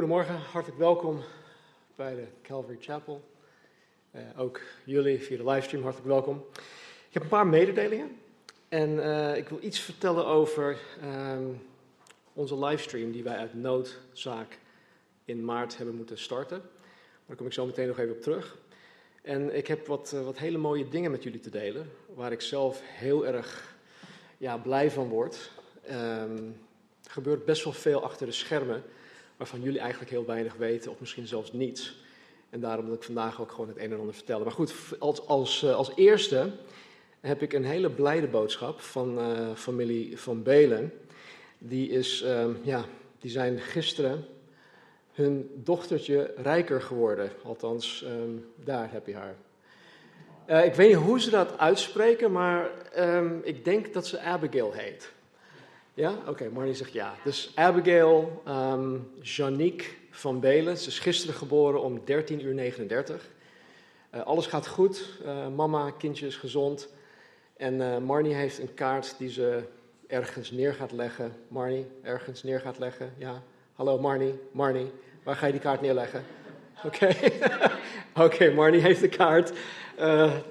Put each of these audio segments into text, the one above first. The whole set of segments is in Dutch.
Goedemorgen, hartelijk welkom bij de Calvary Chapel. Eh, ook jullie via de livestream, hartelijk welkom. Ik heb een paar mededelingen en eh, ik wil iets vertellen over ehm, onze livestream die wij uit noodzaak in maart hebben moeten starten. Daar kom ik zo meteen nog even op terug. En ik heb wat, eh, wat hele mooie dingen met jullie te delen, waar ik zelf heel erg ja, blij van word. Ehm, er gebeurt best wel veel achter de schermen waarvan jullie eigenlijk heel weinig weten, of misschien zelfs niets. En daarom wil ik vandaag ook gewoon het een en ander vertellen. Maar goed, als, als, eh, als eerste heb ik een hele blijde boodschap van uh, familie Van Belen. Die, is, uh, ja, die zijn gisteren hun dochtertje rijker geworden. Althans, um, daar heb je haar. Uh, ik weet niet hoe ze dat uitspreken, maar um, ik denk dat ze Abigail heet. Ja? Oké, Marnie zegt ja. Dus Abigail um, Janique van Belen. Ze is gisteren geboren om 13 uur 39. Uh, alles gaat goed. Uh, mama, kindje is gezond. En uh, Marnie heeft een kaart die ze ergens neer gaat leggen. Marnie, ergens neer gaat leggen. Ja. Hallo Marnie, Marnie. Waar ga je die kaart neerleggen? Oké. Oké, Marnie heeft de kaart.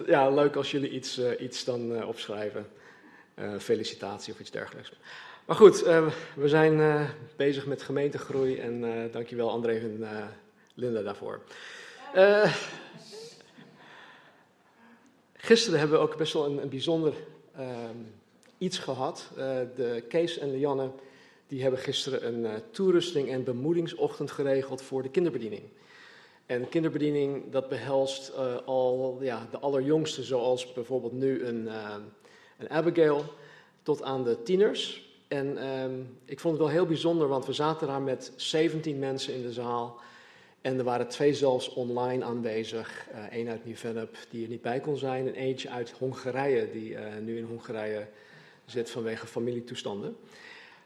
ja, leuk als jullie iets, iets dan opschrijven. felicitatie of iets dergelijks. Maar goed, uh, we zijn uh, bezig met gemeentegroei en uh, dankjewel André en Linda daarvoor. gisteren hebben we ook best wel een, een bijzonder ehm, iets gehad. de Kees en Lianne die hebben gisteren een toerusting en bemoedingsochtend geregeld voor de kinderbediening. En kinderbediening dat behelst al ja, de allerjongste, zoals bijvoorbeeld nu een, een Abigail, tot aan de tieners. En um, ik vond het wel heel bijzonder, want we zaten daar met 17 mensen in de zaal. En er waren twee zelfs online aanwezig. Eén uh, uit Nieuw-Vennep, die er niet bij kon zijn. En eentje uit Hongarije, die uh, nu in Hongarije zit vanwege familietoestanden.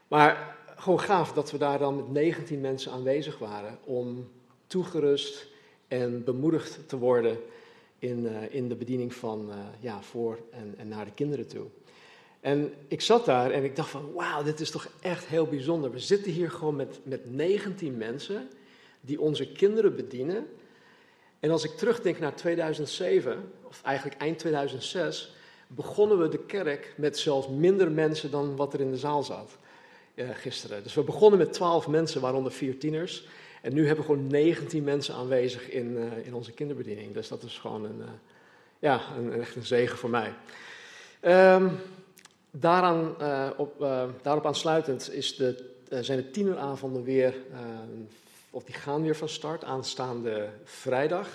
Maar gewoon gaaf dat we daar dan met 19 mensen aanwezig waren. Om toegerust en bemoedigd te worden in, uh, in de bediening van, ja, voor en, en naar de kinderen toe. En ik zat daar en ik dacht van, wauw, dit is toch echt heel bijzonder. We zitten hier gewoon met, met 19 mensen die onze kinderen bedienen. En als ik terugdenk naar 2007, of eigenlijk eind 2006, begonnen we de kerk met zelfs minder mensen dan wat er in de zaal zat uh, gisteren. Dus we begonnen met 12 mensen, waaronder vier tieners. En nu hebben we gewoon 19 mensen aanwezig in, uh, in onze kinderbediening. Dus dat is gewoon een, uh, ja, een, echt een zegen voor mij. Um, Daaraan, uh, op, uh, daarop aansluitend is de, uh, zijn de tieneravonden weer, of die gaan weer van start, aanstaande vrijdag.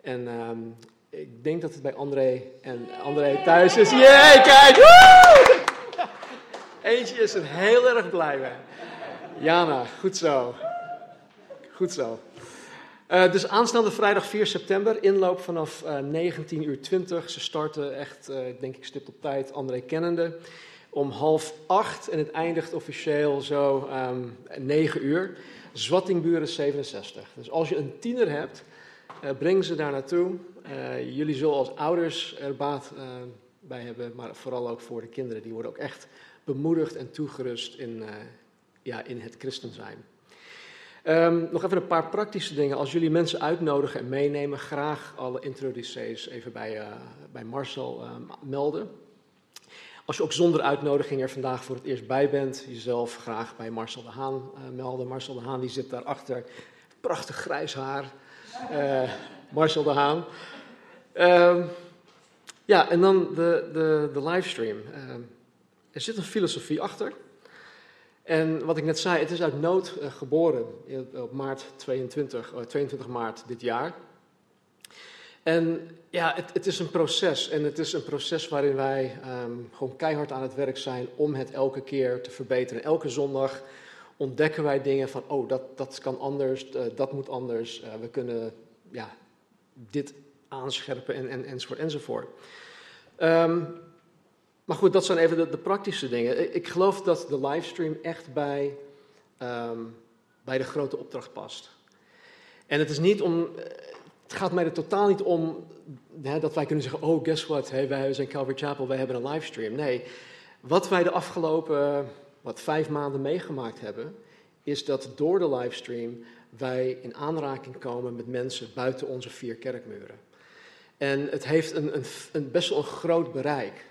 En um, ik denk dat het bij André en André thuis is. Jee, kijk! Eentje is er heel erg blij mee. Jana, goed zo. Goed zo. Uh, dus aanstaande vrijdag 4 september, inloop vanaf uh, 19 uur 20. Ze starten echt, uh, denk ik, stipt op tijd, André kennende. Om half acht en het eindigt officieel zo um, 9 uur. Zwattingburen 67. Dus als je een tiener hebt, breng ze daar naartoe. jullie zullen als ouders er baat bij hebben, maar vooral ook voor de kinderen. Die worden ook echt bemoedigd en toegerust in, ja, in het christen zijn. Um, nog even een paar praktische dingen. Als jullie mensen uitnodigen en meenemen, graag alle introducees even bij, uh, bij Marcel uh, melden. Als je ook zonder uitnodiging er vandaag voor het eerst bij bent, jezelf graag bij Marcel de Haan uh, melden. Marcel de Haan die zit daarachter, prachtig grijs haar. Marcel de Haan. Um, ja, en dan de, de, de livestream. er zit een filosofie achter. En wat ik net zei, het is uit nood uh, geboren op maart 22, uh, 22 maart dit jaar. En ja, het, het, is een proces. En het is een proces waarin wij um, gewoon keihard aan het werk zijn om het elke keer te verbeteren. Elke zondag ontdekken wij dingen van, oh, dat, dat kan anders, eh, dat moet anders. We kunnen ja, dit aanscherpen en, en, enzovoort enzovoort. Um, maar goed, dat zijn even de, praktische dingen. Ik geloof dat de livestream echt bij, um, bij de grote opdracht past. En het is niet om, het gaat mij er totaal niet om hè, dat wij kunnen zeggen, oh, guess what, hey, wij zijn Calvary Chapel, wij hebben een livestream. Nee, wat wij de afgelopen wat vijf maanden meegemaakt hebben, is dat door de livestream wij in aanraking komen met mensen buiten onze vier kerkmuren. En het heeft een, een, een best wel een groot bereik.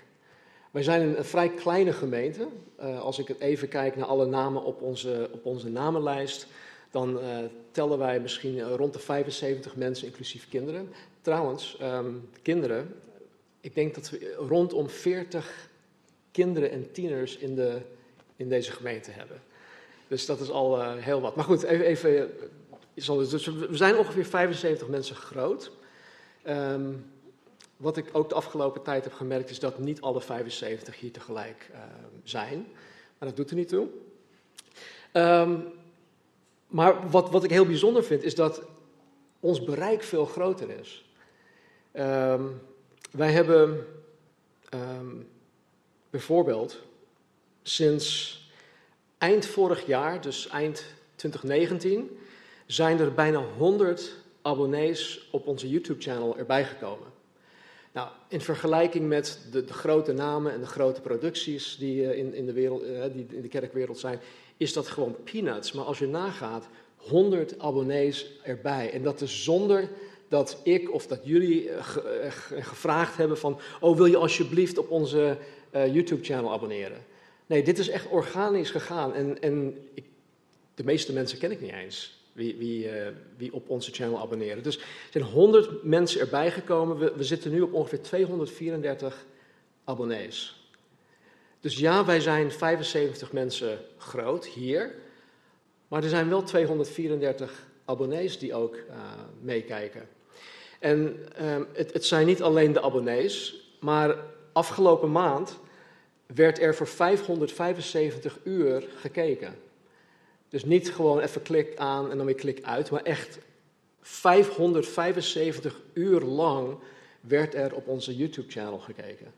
Wij zijn een, vrij kleine gemeente. Uh, als ik even kijk naar alle namen op onze, op onze namenlijst, dan uh, tellen wij misschien uh, rond de 75 mensen, inclusief kinderen. Trouwens, um, kinderen, ik denk dat we rondom 40 kinderen en tieners in, de, in deze gemeente hebben. Dus dat is al heel wat. Maar goed, even. even dus we zijn ongeveer 75 mensen groot. Um, wat ik ook de afgelopen tijd heb gemerkt is dat niet alle 75 hier tegelijk uh, zijn. Maar dat doet er niet toe. Um, maar wat, wat ik heel bijzonder vind is dat ons bereik veel groter is. Um, wij hebben bijvoorbeeld sinds eind vorig jaar, dus eind 2019, zijn er bijna 100 abonnees op onze YouTube-channel erbij gekomen. Nou, in vergelijking met de, de, grote namen en de grote producties die, uh, in, in, de wereld, uh, die in de kerkwereld zijn, is dat gewoon peanuts. Maar als je nagaat, 100 abonnees erbij. En dat is zonder dat ik of dat jullie ge, gevraagd hebben van, oh wil je alsjeblieft op onze YouTube-channel abonneren? Nee, dit is echt organisch gegaan. En, en ik, de meeste mensen ken ik niet eens wie, wie, uh, wie op onze channel abonneren. Dus er zijn 100 mensen erbij gekomen. We, we zitten nu op ongeveer 234 abonnees. Dus ja, wij zijn 75 mensen groot hier. Maar er zijn wel 234 abonnees die ook uh, meekijken. En uh, het, het zijn niet alleen de abonnees, maar afgelopen maand werd er voor 575 uur gekeken. Dus niet gewoon even klik aan en dan weer klik uit, maar echt 575 uur lang werd er op onze YouTube-channel gekeken.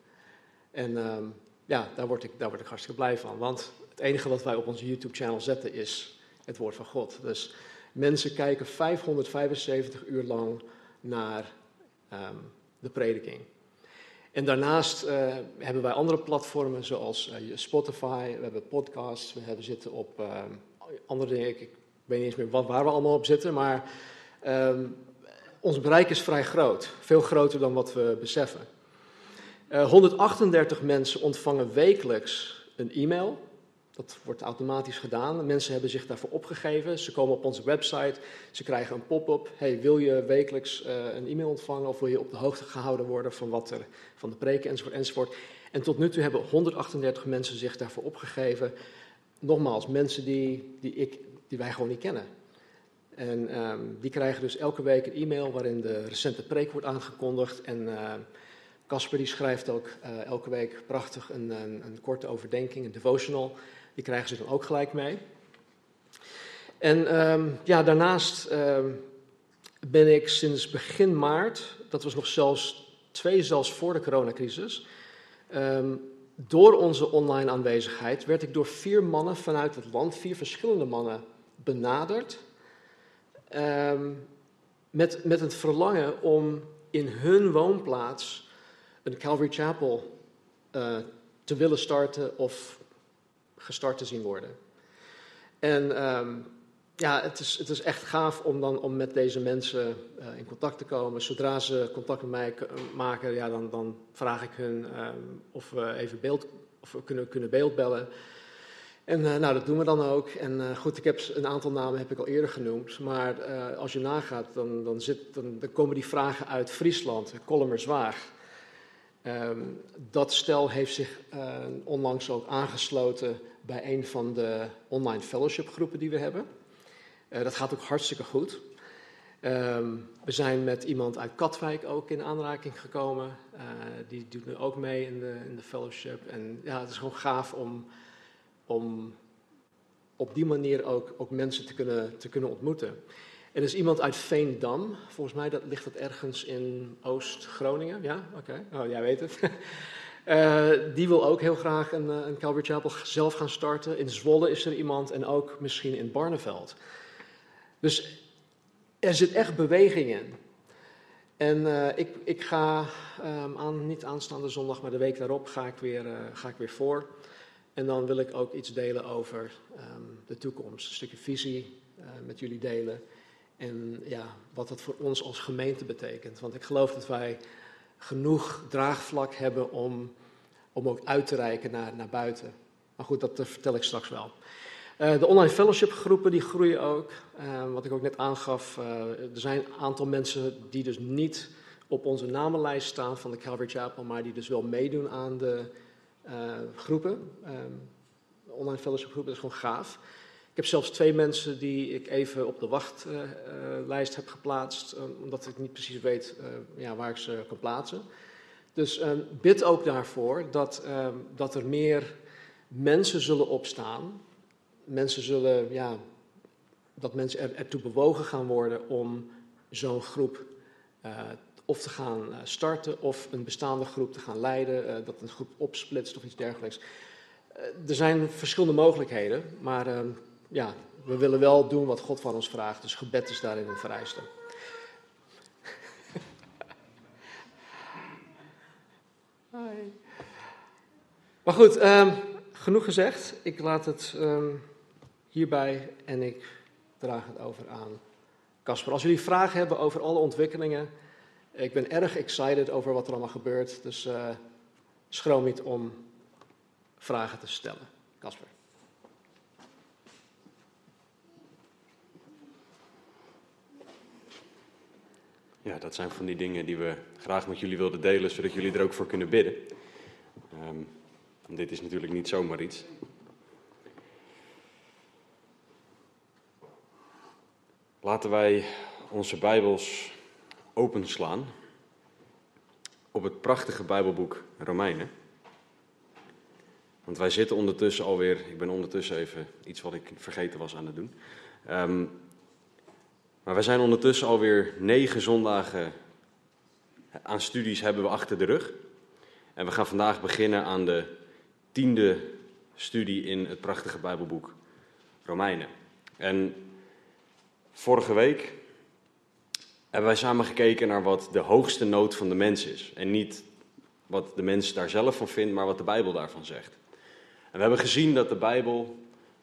En um, ja, daar word, ik, daar word ik hartstikke blij van. Want het enige wat wij op onze YouTube-channel zetten is het woord van God. Dus mensen kijken 575 uur lang naar um, de prediking. En daarnaast uh, hebben wij andere platformen zoals uh, Spotify, we hebben podcasts, we hebben zitten op uh, andere dingen. Ik, weet niet eens meer wat, waar we allemaal op zitten, maar um, ons bereik is vrij groot. Veel groter dan wat we beseffen. 138 mensen ontvangen wekelijks een e-mail. Dat wordt automatisch gedaan. Mensen hebben zich daarvoor opgegeven. Ze komen op onze website. Ze krijgen een pop-up. Hey, wil je wekelijks uh, een e-mail ontvangen of wil je op de hoogte gehouden worden van wat er van de preken enzovoort enzovoort. En tot nu toe hebben 138 mensen zich daarvoor opgegeven. Nogmaals, mensen die, die, ik, die wij gewoon niet kennen. En um, die krijgen dus elke week een e-mail waarin de recente preek wordt aangekondigd. En uh, Casper die schrijft ook uh, elke week prachtig een, een, een, korte overdenking, een devotional. Die krijgen ze dan ook gelijk mee. En um, ja, daarnaast um, ben ik sinds begin maart, dat was nog zelfs twee, zelfs voor de coronacrisis, door onze online aanwezigheid werd ik door vier mannen vanuit het land, vier verschillende mannen, benaderd. met, met het verlangen om in hun woonplaats een Calvary Chapel uh, te willen starten of gestart te zien worden. En um, ja, het is, het is echt gaaf om, dan, om met deze mensen uh, in contact te komen. Zodra ze contact met mij maken, ja, dan, dan vraag ik hun um, of we even beeld, of we kunnen, kunnen beeldbellen. En uh, nou, dat doen we dan ook. En uh, goed, ik heb een aantal namen heb ik al eerder genoemd. Maar als je nagaat, dan, dan, zit, dan, komen die vragen uit Friesland, Kollemerswaag. Um, dat stel heeft zich onlangs ook aangesloten bij een van de online fellowship groepen die we hebben. Uh, dat gaat ook hartstikke goed. Um, we zijn met iemand uit Katwijk ook in aanraking gekomen. Uh, die doet nu ook mee in de, in de fellowship. En ja, het is gewoon gaaf om, om op die manier ook, ook mensen te kunnen, te kunnen ontmoeten. Er is iemand uit Veendam, volgens mij dat, ligt dat ergens in Oost-Groningen. Ja, oké, oh, jij weet het. Uh, die wil ook heel graag een, eh, een Calvary Chapel zelf gaan starten. In Zwolle is er iemand en ook misschien in Barneveld. Dus er zit echt beweging in. En uh, ik, ik ga um, aan, niet aanstaande zondag, maar de week daarop ga ik weer, ga ik weer voor. En dan wil ik ook iets delen over um, de toekomst. Een stukje visie met jullie delen. En ja, wat dat voor ons als gemeente betekent. Want ik geloof dat wij genoeg draagvlak hebben om, om ook uit te reiken naar, naar buiten. Maar goed, dat vertel ik straks wel. Uh, de online fellowship groepen die groeien ook. Uh, wat ik ook net aangaf, uh, er zijn een aantal mensen die dus niet op onze namenlijst staan van de Calvary Chapel, maar die dus wel meedoen aan de groepen. de online fellowship groepen, is gewoon gaaf. Ik heb zelfs twee mensen die ik even op de wachtlijst heb geplaatst, eh, omdat ik niet precies weet eh, ja, waar ik ze kan plaatsen. Dus ehm, bid ook daarvoor dat, ehm, dat er meer mensen zullen opstaan. Mensen zullen, ja, dat mensen er, ertoe bewogen gaan worden om zo'n groep uh, of te gaan starten of een bestaande groep te gaan leiden, dat een groep opsplitst of iets dergelijks. er zijn verschillende mogelijkheden, maar ehm, ja, we willen wel doen wat God van ons vraagt. Dus gebed is daarin een vereiste. Maar goed, um, genoeg gezegd. Ik laat het um, hierbij en ik draag het over aan Casper. Als jullie vragen hebben over alle ontwikkelingen, ik ben erg excited over wat er allemaal gebeurt. Dus uh, schroom niet om vragen te stellen. Casper. Ja, dat zijn van die dingen die we graag met jullie wilden delen, zodat jullie er ook voor kunnen bidden. Um, dit is natuurlijk niet zomaar iets. Laten wij onze Bijbels openslaan op het prachtige Bijbelboek Romeinen. Want wij zitten ondertussen alweer, ik ben ondertussen even iets wat ik vergeten was aan het doen. Um, maar we zijn ondertussen alweer negen zondagen aan studies hebben we achter de rug. En we gaan vandaag beginnen aan de tiende studie in het prachtige Bijbelboek Romeinen. En vorige week hebben wij samen gekeken naar wat de hoogste nood van de mens is. En niet wat de mens daar zelf van vindt, maar wat de Bijbel daarvan zegt. En we hebben gezien dat de Bijbel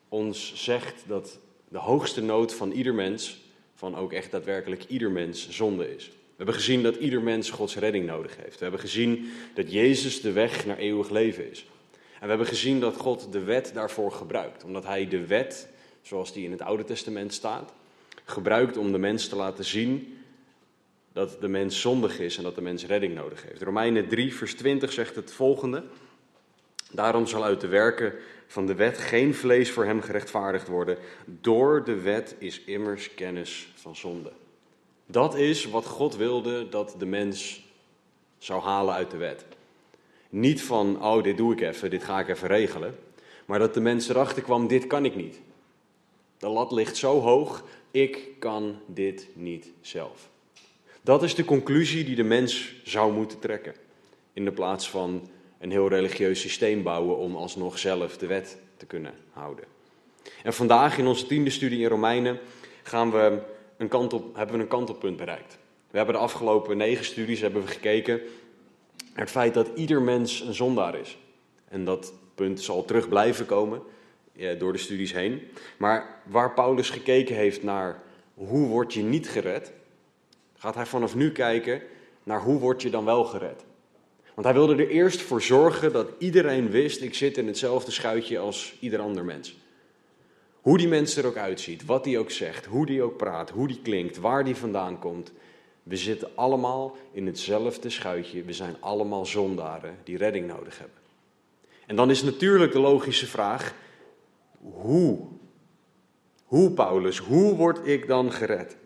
ons zegt dat de hoogste nood van ieder mens van ook echt daadwerkelijk ieder mens zonde is. We hebben gezien dat ieder mens Gods redding nodig heeft. We hebben gezien dat Jezus de weg naar eeuwig leven is. En we hebben gezien dat God de wet daarvoor gebruikt. Omdat hij de wet, zoals die in het Oude Testament staat, gebruikt om de mens te laten zien dat de mens zondig is en dat de mens redding nodig heeft. Romeinen 3, vers 20 zegt het volgende. Daarom zal uit de werken van de wet geen vlees voor hem gerechtvaardigd worden. Door de wet is immers kennis van zonde. Dat is wat God wilde dat de mens zou halen uit de wet. Niet van, oh, dit doe ik even, dit ga ik even regelen. Maar dat de mens erachter kwam, dit kan ik niet. De lat ligt zo hoog, ik kan dit niet zelf. Dat is de conclusie die de mens zou moeten trekken. In de plaats van een heel religieus systeem bouwen om alsnog zelf de wet te kunnen houden. En vandaag in onze tiende studie in Romeinen gaan we een kant op, hebben we een kantelpunt bereikt. We hebben de afgelopen negen studies hebben we gekeken naar het feit dat ieder mens een zondaar is. En dat punt zal terug blijven komen door de studies heen. Maar waar Paulus gekeken heeft naar hoe word je niet gered, gaat hij vanaf nu kijken naar hoe word je dan wel gered. Want hij wilde er eerst voor zorgen dat iedereen wist: ik zit in hetzelfde schuitje als ieder ander mens. Hoe die mens er ook uitziet, wat die ook zegt, hoe die ook praat, hoe die klinkt, waar die vandaan komt. We zitten allemaal in hetzelfde schuitje. We zijn allemaal zondaren die redding nodig hebben. En dan is natuurlijk de logische vraag: hoe? Hoe, Paulus, hoe word ik dan gered?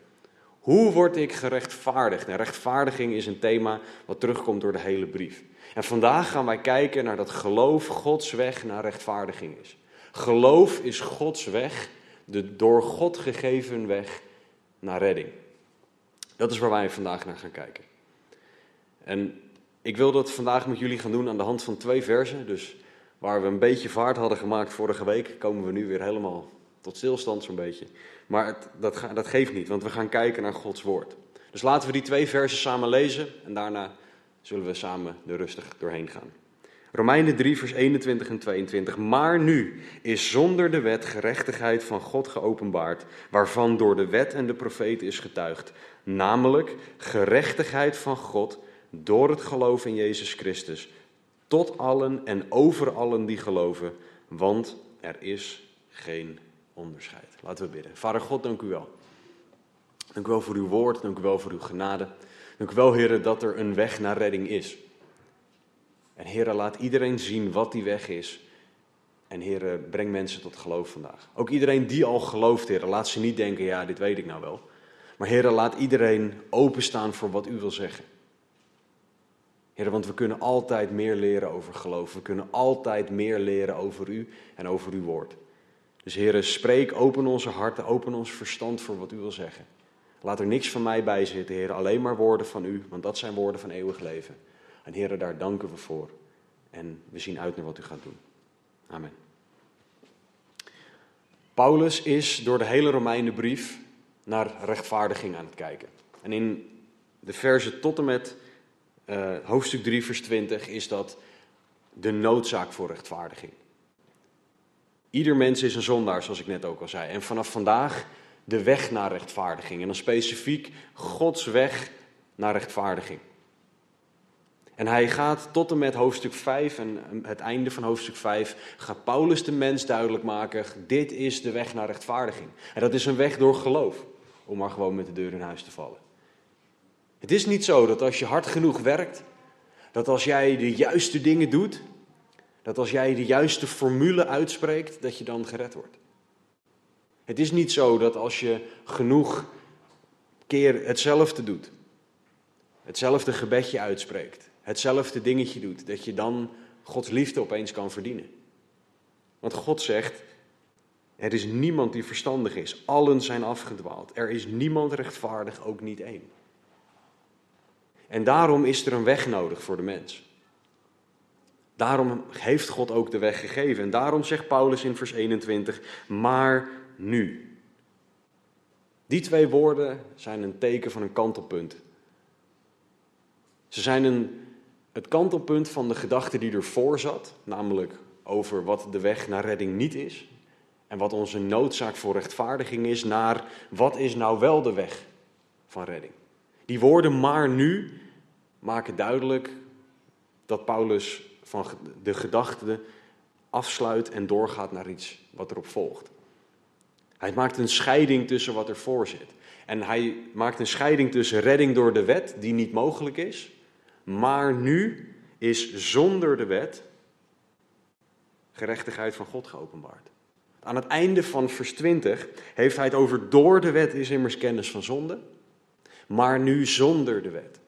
Hoe word ik gerechtvaardigd? En rechtvaardiging is een thema wat terugkomt door de hele brief. En vandaag gaan wij kijken naar dat geloof Gods weg naar rechtvaardiging is. Geloof is Gods weg, de door God gegeven weg naar redding. Dat is waar wij vandaag naar gaan kijken. En ik wil dat vandaag met jullie gaan doen aan de hand van twee versen. Dus waar we een beetje vaart hadden gemaakt vorige week, komen we nu weer helemaal tot stilstand zo'n beetje. Maar het, dat, dat geeft niet, want we gaan kijken naar Gods woord. Dus laten we die twee versen samen lezen en daarna zullen we samen er rustig doorheen gaan. Romeinen 3, vers 21 en 22. Maar nu is zonder de wet gerechtigheid van God geopenbaard, waarvan door de wet en de profeet is getuigd. Namelijk gerechtigheid van God door het geloof in Jezus Christus. Tot allen en over allen die geloven, want er is geen onderscheid. Laten we bidden. Vader God, dank u wel. Dank u wel voor uw woord, dank u wel voor uw genade. Dank u wel, heren, dat er een weg naar redding is. En heren, laat iedereen zien wat die weg is. En heren, breng mensen tot geloof vandaag. Ook iedereen die al gelooft, heren, laat ze niet denken, ja, dit weet ik nou wel. Maar heren, laat iedereen openstaan voor wat u wil zeggen. Heren, want we kunnen altijd meer leren over geloof. We kunnen altijd meer leren over u en over uw woord. Dus heren, spreek, open onze harten, open ons verstand voor wat u wil zeggen. Laat er niks van mij bij zitten, heren, alleen maar woorden van u, want dat zijn woorden van eeuwig leven. En heren, daar danken we voor. En we zien uit naar wat u gaat doen. Amen. Paulus is door de hele Romeinenbrief naar rechtvaardiging aan het kijken. En in de verse tot en met uh, hoofdstuk 3, vers 20 is dat de noodzaak voor rechtvaardiging. Ieder mens is een zondaar, zoals ik net ook al zei. En vanaf vandaag de weg naar rechtvaardiging. En dan specifiek Gods weg naar rechtvaardiging. En hij gaat tot en met hoofdstuk 5 en het einde van hoofdstuk 5 gaat Paulus de mens duidelijk maken, dit is de weg naar rechtvaardiging. En dat is een weg door geloof, om maar gewoon met de deur in huis te vallen. Het is niet zo dat als je hard genoeg werkt, dat als jij de juiste dingen doet, dat als jij de juiste formule uitspreekt, dat je dan gered wordt. Het is niet zo dat als je genoeg keer hetzelfde doet, hetzelfde gebedje uitspreekt, hetzelfde dingetje doet, dat je dan Gods liefde opeens kan verdienen. Want God zegt, er is niemand die verstandig is, allen zijn afgedwaald, er is niemand rechtvaardig, ook niet één. En daarom is er een weg nodig voor de mens. Daarom heeft God ook de weg gegeven. En daarom zegt Paulus in vers 21, maar nu. Die twee woorden zijn een teken van een kantelpunt. Ze zijn een, het kantelpunt van de gedachte die ervoor zat, namelijk over wat de weg naar redding niet is. En wat onze noodzaak voor rechtvaardiging is, naar wat is nou wel de weg van redding. Die woorden maar nu maken duidelijk dat Paulus van de gedachte afsluit en doorgaat naar iets wat erop volgt. Hij maakt een scheiding tussen wat ervoor zit. En hij maakt een scheiding tussen redding door de wet, die niet mogelijk is, maar nu is zonder de wet gerechtigheid van God geopenbaard. Aan het einde van vers 20 heeft hij het over door de wet is immers kennis van zonde, maar nu zonder de wet.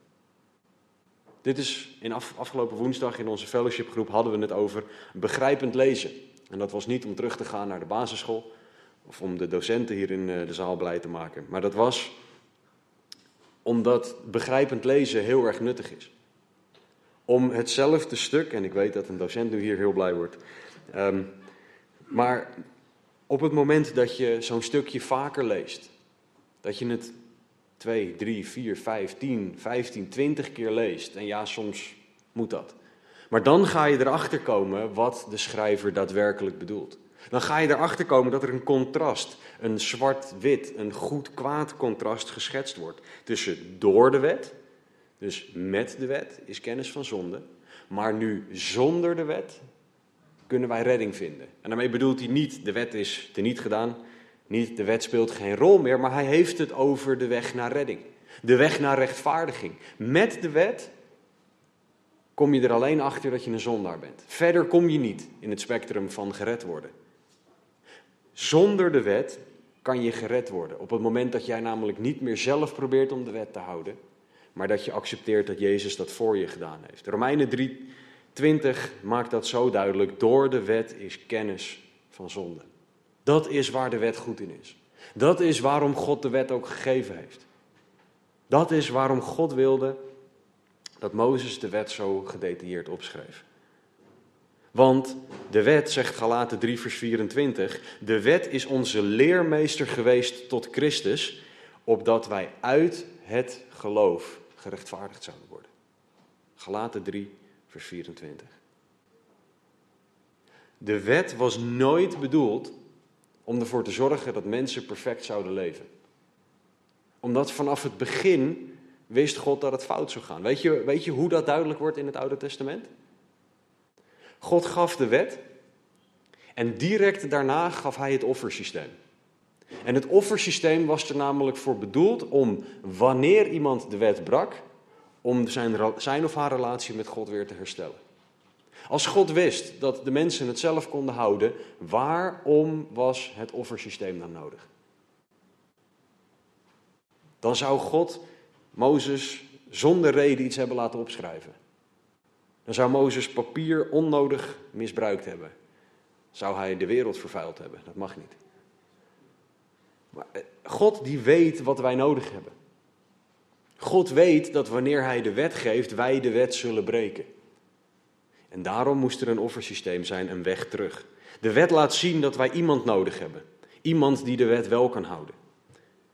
Dit is in afgelopen woensdag in onze fellowshipgroep hadden we het over begrijpend lezen. En dat was niet om terug te gaan naar de basisschool of om de docenten hier in eh, de zaal blij te maken. Maar dat was omdat begrijpend lezen heel erg nuttig is. Om hetzelfde stuk, en ik weet dat een docent nu hier heel blij wordt, um, maar op het moment dat je zo'n stukje vaker leest, dat je het 2, 3, 4, 5, 10, 15, 20 keer leest. En ja, soms moet dat. Maar dan ga je erachter komen wat de schrijver daadwerkelijk bedoelt. Dan ga je erachter komen dat er een contrast, een zwart-wit, een goed-kwaad contrast geschetst wordt. Tussen door de wet, dus met de wet is kennis van zonde. Maar nu zonder de wet kunnen wij redding vinden. En daarmee bedoelt hij niet, de wet is teniet gedaan, niet de wet speelt geen rol meer, maar hij heeft het over de weg naar redding. De weg naar rechtvaardiging. Met de wet kom je er alleen achter dat je een zondaar bent. Verder kom je niet in het spectrum van gered worden. Zonder de wet kan je gered worden. Op het moment dat jij namelijk niet meer zelf probeert om de wet te houden, maar dat je accepteert dat Jezus dat voor je gedaan heeft. Romeinen 3:20 maakt dat zo duidelijk. Door de wet is kennis van zonde. Dat is waar de wet goed in is. Dat is waarom God de wet ook gegeven heeft. Dat is waarom God wilde dat Mozes de wet zo gedetailleerd opschreef. Want de wet, zegt Galaten 3, vers 24, de wet is onze leermeester geweest tot Christus, opdat wij uit het geloof gerechtvaardigd zouden worden. Galaten 3, vers 24. De wet was nooit bedoeld om ervoor te zorgen dat mensen perfect zouden leven. Omdat vanaf het begin wist God dat het fout zou gaan. Weet je, weet je hoe dat duidelijk wordt in het Oude Testament? God gaf de wet en direct daarna gaf hij het offersysteem. En het offersysteem was er namelijk voor bedoeld om wanneer iemand de wet brak, om zijn, zijn of haar relatie met God weer te herstellen. Als God wist dat de mensen het zelf konden houden, waarom was het offersysteem dan nodig? Dan zou God Mozes zonder reden iets hebben laten opschrijven. Dan zou Mozes papier onnodig misbruikt hebben. Zou hij de wereld vervuild hebben. Dat mag niet. Maar eh, God die weet wat wij nodig hebben. God weet dat wanneer hij de wet geeft, wij de wet zullen breken. En daarom moest er een offersysteem zijn, een weg terug. De wet laat zien dat wij iemand nodig hebben. Iemand die de wet wel kan houden.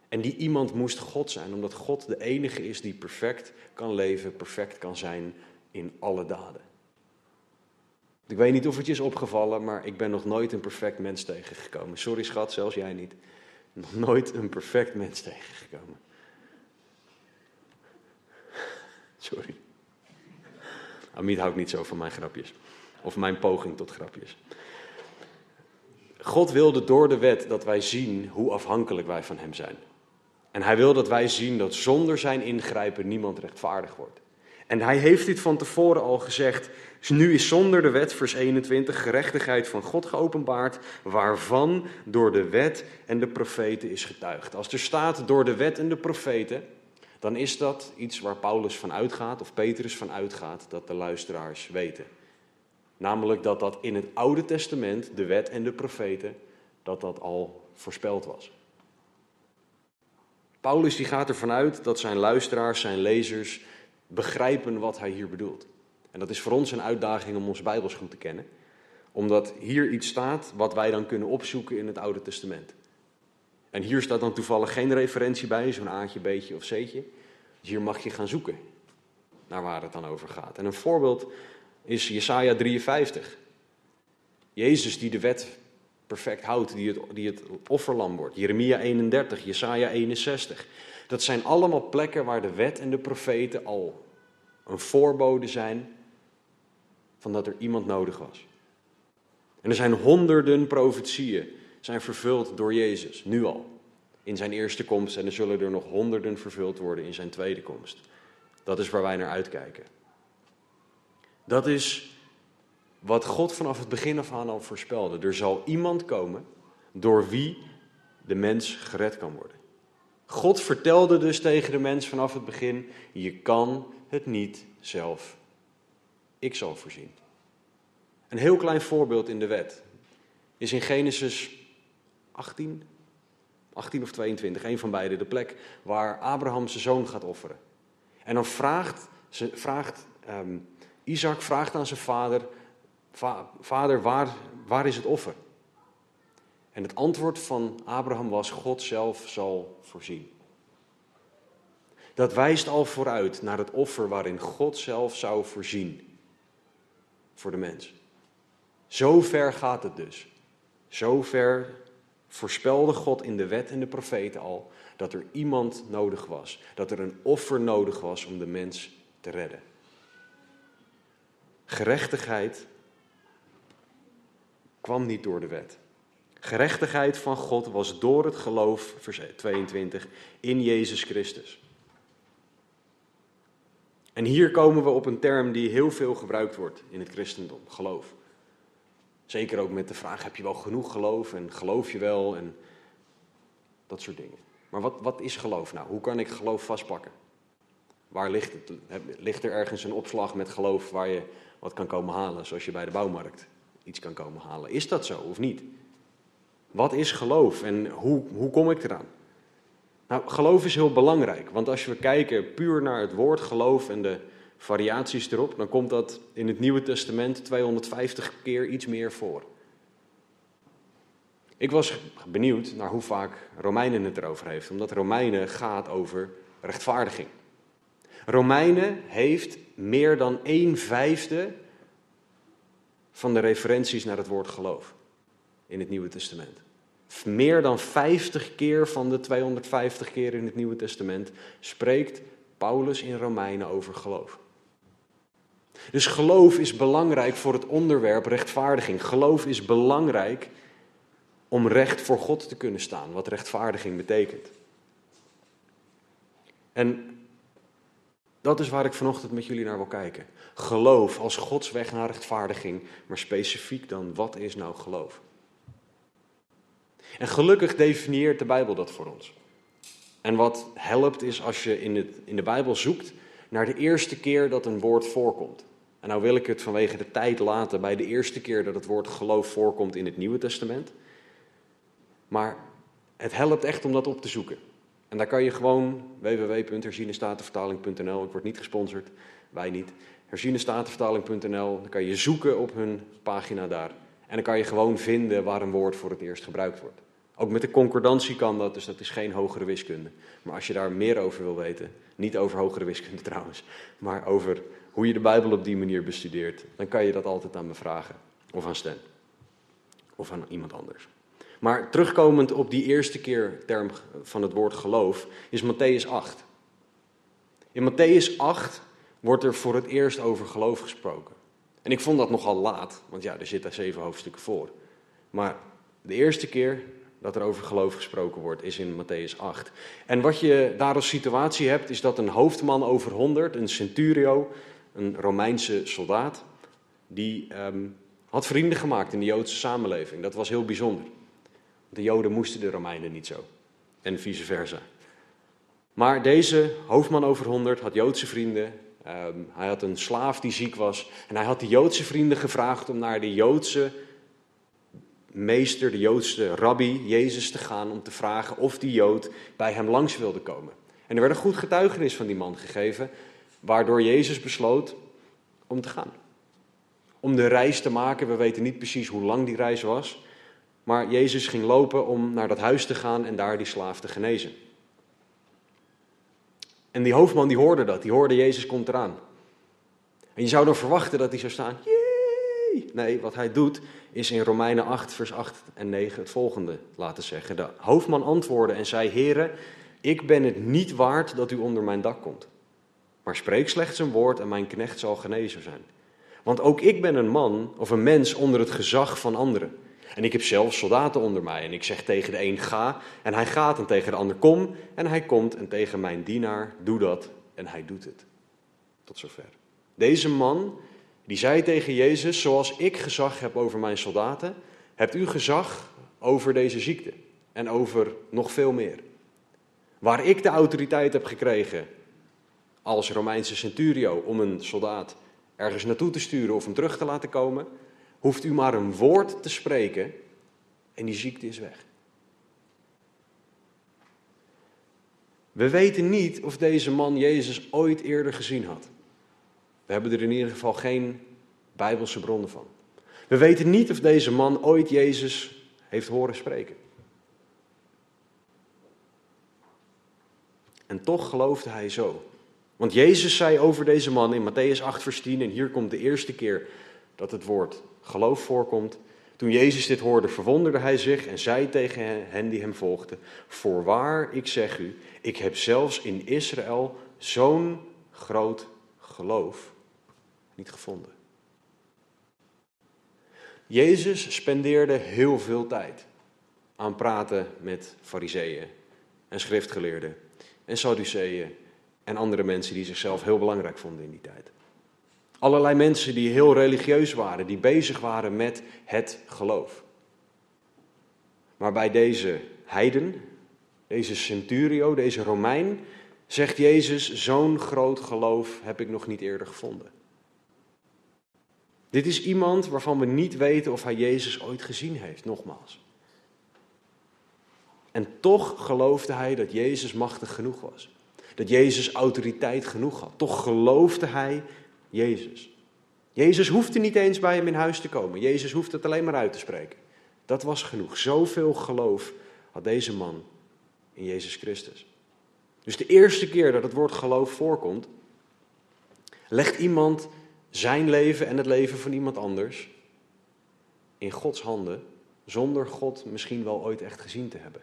En die iemand moest God zijn, omdat God de enige is die perfect kan leven, perfect kan zijn in alle daden. Ik weet niet of het je is opgevallen, maar ik ben nog nooit een perfect mens tegengekomen. Sorry schat, zelfs jij niet. Nog nooit een perfect mens tegengekomen. Sorry. Amit houdt niet zo van mijn grapjes. Of mijn poging tot grapjes. God wilde door de wet dat wij zien hoe afhankelijk wij van Hem zijn. En Hij wil dat wij zien dat zonder Zijn ingrijpen niemand rechtvaardig wordt. En Hij heeft dit van tevoren al gezegd. Dus nu is zonder de wet, vers 21, gerechtigheid van God geopenbaard, waarvan door de wet en de profeten is getuigd. Als er staat door de wet en de profeten, dan is dat iets waar Paulus van uitgaat, of Petrus van uitgaat, dat de luisteraars weten. Namelijk dat dat in het Oude Testament, de wet en de profeten, dat dat al voorspeld was. Paulus die gaat ervan uit dat zijn luisteraars, zijn lezers, begrijpen wat hij hier bedoelt. En dat is voor ons een uitdaging om ons Bijbels goed te kennen. Omdat hier iets staat wat wij dan kunnen opzoeken in het Oude Testament. En hier staat dan toevallig geen referentie bij, zo'n aantje, beetje of zeetje. Dus hier mag je gaan zoeken naar waar het dan over gaat. En een voorbeeld is Jesaja 53. Jezus die de wet perfect houdt, die het, die het offerlam wordt. Jeremia 31, Jesaja 61. Dat zijn allemaal plekken waar de wet en de profeten al een voorbode zijn van dat er iemand nodig was. En er zijn honderden profetieën zijn vervuld door Jezus, nu al. In zijn eerste komst en er zullen er nog honderden vervuld worden in zijn tweede komst. Dat is waar wij naar uitkijken. Dat is wat God vanaf het begin af aan al voorspelde. Er zal iemand komen door wie de mens gered kan worden. God vertelde dus tegen de mens vanaf het begin: je kan het niet zelf. Ik zal voorzien. Een heel klein voorbeeld in de wet is in Genesis 18, 18 of 22, een van beide, de plek waar Abraham zijn zoon gaat offeren. En dan vraagt, vraagt um, Isaac vraagt aan zijn vader, vader, waar, waar is het offer? En het antwoord van Abraham was, God zelf zal voorzien. Dat wijst al vooruit naar het offer waarin God zelf zou voorzien voor de mens. Zo ver gaat het dus. Zo ver voorspelde God in de wet en de profeten al dat er iemand nodig was. Dat er een offer nodig was om de mens te redden. Gerechtigheid kwam niet door de wet. Gerechtigheid van God was door het geloof, vers 22, in Jezus Christus. En hier komen we op een term die heel veel gebruikt wordt in het christendom, geloof. Zeker ook met de vraag, heb je wel genoeg geloof en geloof je wel en dat soort dingen. Maar wat, wat is geloof nou? Hoe kan ik geloof vastpakken? Waar ligt het? Ligt er ergens een opslag met geloof waar je wat kan komen halen, zoals je bij de bouwmarkt iets kan komen halen? Is dat zo of niet? Wat is geloof en hoe, hoe kom ik eraan? Nou, geloof is heel belangrijk, want als we kijken puur naar het woord geloof en de variaties erop, dan komt dat in het Nieuwe Testament 250 keer iets meer voor. Ik was benieuwd naar hoe vaak Romeinen het erover heeft, omdat Romeinen gaat over rechtvaardiging. Romeinen heeft meer dan een vijfde van de referenties naar het woord geloof in het Nieuwe Testament. Meer dan 50 keer van de 250 keer in het Nieuwe Testament spreekt Paulus in Romeinen over geloof. Dus geloof is belangrijk voor het onderwerp rechtvaardiging. Geloof is belangrijk om recht voor God te kunnen staan, wat rechtvaardiging betekent. En dat is waar ik vanochtend met jullie naar wil kijken. Geloof als Gods weg naar rechtvaardiging, maar specifiek dan, wat is nou geloof? En gelukkig definieert de Bijbel dat voor ons. En wat helpt is als je in, het, in de Bijbel zoekt naar de eerste keer dat een woord voorkomt. En nou wil ik het vanwege de tijd laten bij de eerste keer dat het woord geloof voorkomt in het Nieuwe Testament. Maar het helpt echt om dat op te zoeken. En daar kan je gewoon www.herzienestatenvertaling.nl, ik word niet gesponsord, wij niet, herzienestatenvertaling.nl, dan kan je zoeken op hun pagina daar. En dan kan je gewoon vinden waar een woord voor het eerst gebruikt wordt. Ook met de concordantie kan dat, dus dat is geen hogere wiskunde. Maar als je daar meer over wil weten, niet over hogere wiskunde trouwens, maar over hoe je de Bijbel op die manier bestudeert, dan kan je dat altijd aan me vragen. Of aan Stan. Of aan iemand anders. Maar terugkomend op die eerste keer term van het woord geloof, is Matthäus 8. In Matthäus 8 wordt er voor het eerst over geloof gesproken. En ik vond dat nogal laat, want ja, er zitten zeven hoofdstukken voor. Maar de eerste keer dat er over geloof gesproken wordt, is in Matthäus 8. En wat je daar als situatie hebt, is dat een hoofdman over 100, een centurio, een Romeinse soldaat, die ehm, had vrienden gemaakt in de Joodse samenleving. Dat was heel bijzonder. De Joden moesten de Romeinen niet zo. En vice versa. Maar deze hoofdman over 100 had Joodse vrienden. Ehm, hij had een slaaf die ziek was. En hij had de Joodse vrienden gevraagd om naar de Joodse meester, de Joodse rabbi, Jezus te gaan. Om te vragen of die Jood bij hem langs wilde komen. En er werd een goed getuigenis van die man gegeven. Waardoor Jezus besloot om te gaan. Om de reis te maken. We weten niet precies hoe lang die reis was. Maar Jezus ging lopen om naar dat huis te gaan en daar die slaaf te genezen. En die hoofdman die hoorde dat, die hoorde Jezus komt eraan. En je zou dan verwachten dat hij zou staan, Nee, wat hij doet is in Romeinen 8, vers 8 en 9 het volgende laten zeggen. De hoofdman antwoordde en zei, heren, ik ben het niet waard dat u onder mijn dak komt. Maar spreek slechts een woord en mijn knecht zal genezen zijn. Want ook ik ben een man of een mens onder het gezag van anderen. En ik heb zelf soldaten onder mij. En ik zeg tegen de een ga en hij gaat. En tegen de ander kom en hij komt. En tegen mijn dienaar doe dat en hij doet het. Tot zover. Deze man die zei tegen Jezus, zoals ik gezag heb over mijn soldaten, hebt u gezag over deze ziekte en over nog veel meer. Waar ik de autoriteit heb gekregen als Romeinse centurio om een soldaat ergens naartoe te sturen of hem terug te laten komen, hoeft u maar een woord te spreken en die ziekte is weg. We weten niet of deze man Jezus ooit eerder gezien had. We hebben er in ieder geval geen bijbelse bronnen van. We weten niet of deze man ooit Jezus heeft horen spreken. En toch geloofde hij zo. Want Jezus zei over deze man in Matthäus 8, vers 10, en hier komt de eerste keer dat het woord geloof voorkomt. Toen Jezus dit hoorde, verwonderde hij zich en zei tegen hen die hem volgden: Voorwaar, ik zeg u, ik heb zelfs in Israël zo'n groot geloof niet gevonden. Jezus spendeerde heel veel tijd aan praten met fariseeën en schriftgeleerden en sadduceeën en andere mensen die zichzelf heel belangrijk vonden in die tijd. Allerlei mensen die heel religieus waren, die bezig waren met het geloof. Maar bij deze heiden, deze centurio, deze Romein, zegt Jezus: Zo'n groot geloof heb ik nog niet eerder gevonden. Dit is iemand waarvan we niet weten of hij Jezus ooit gezien heeft, nogmaals. En toch geloofde hij dat Jezus machtig genoeg was. Dat Jezus autoriteit genoeg had. Toch geloofde hij Jezus. Jezus hoefde niet eens bij hem in huis te komen. Jezus hoefde het alleen maar uit te spreken. Dat was genoeg. Zoveel geloof had deze man in Jezus Christus. Dus de eerste keer dat het woord geloof voorkomt, legt iemand zijn leven en het leven van iemand anders in Gods handen, zonder God misschien wel ooit echt gezien te hebben.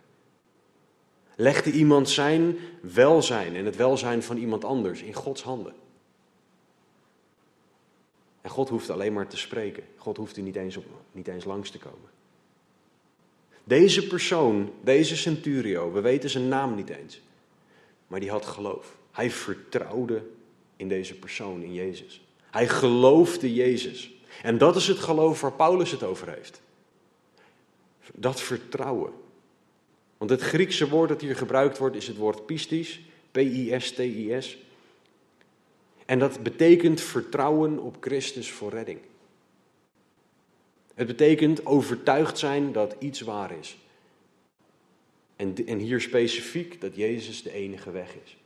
Legde iemand zijn welzijn en het welzijn van iemand anders in Gods handen. En God hoeft alleen maar te spreken. God hoeft er niet eens, op, niet eens langs te komen. Deze persoon, deze centurio, we weten zijn naam niet eens, maar die had geloof. Hij vertrouwde in deze persoon, in Jezus. Hij geloofde Jezus. En dat is het geloof waar Paulus het over heeft. Dat vertrouwen. Want het Griekse woord dat hier gebruikt wordt is het woord pistis, P-I-S-T-I-S. En dat betekent vertrouwen op Christus voor redding. Het betekent overtuigd zijn dat iets waar is. En, en hier specifiek dat Jezus de enige weg is.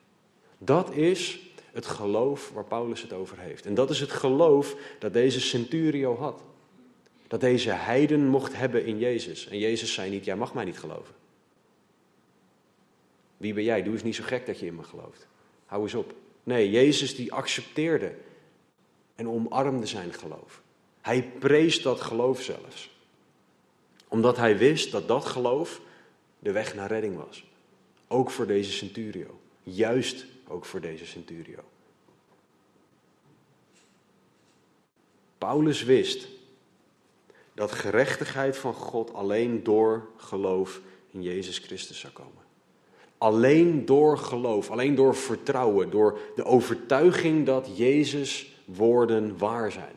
Dat is het geloof waar Paulus het over heeft. En dat is het geloof dat deze centurio had. Dat deze heiden mocht hebben in Jezus. En Jezus zei niet, jij mag mij niet geloven. Wie ben jij? Doe eens niet zo gek dat je in me gelooft. Hou eens op. Nee, Jezus die accepteerde en omarmde zijn geloof. Hij prees dat geloof zelfs. Omdat hij wist dat dat geloof de weg naar redding was. Ook voor deze centurio. Juist ook voor deze centurio. Paulus wist dat gerechtigheid van God alleen door geloof in Jezus Christus zou komen. Alleen door geloof, alleen door vertrouwen, door de overtuiging dat Jezus woorden waar zijn.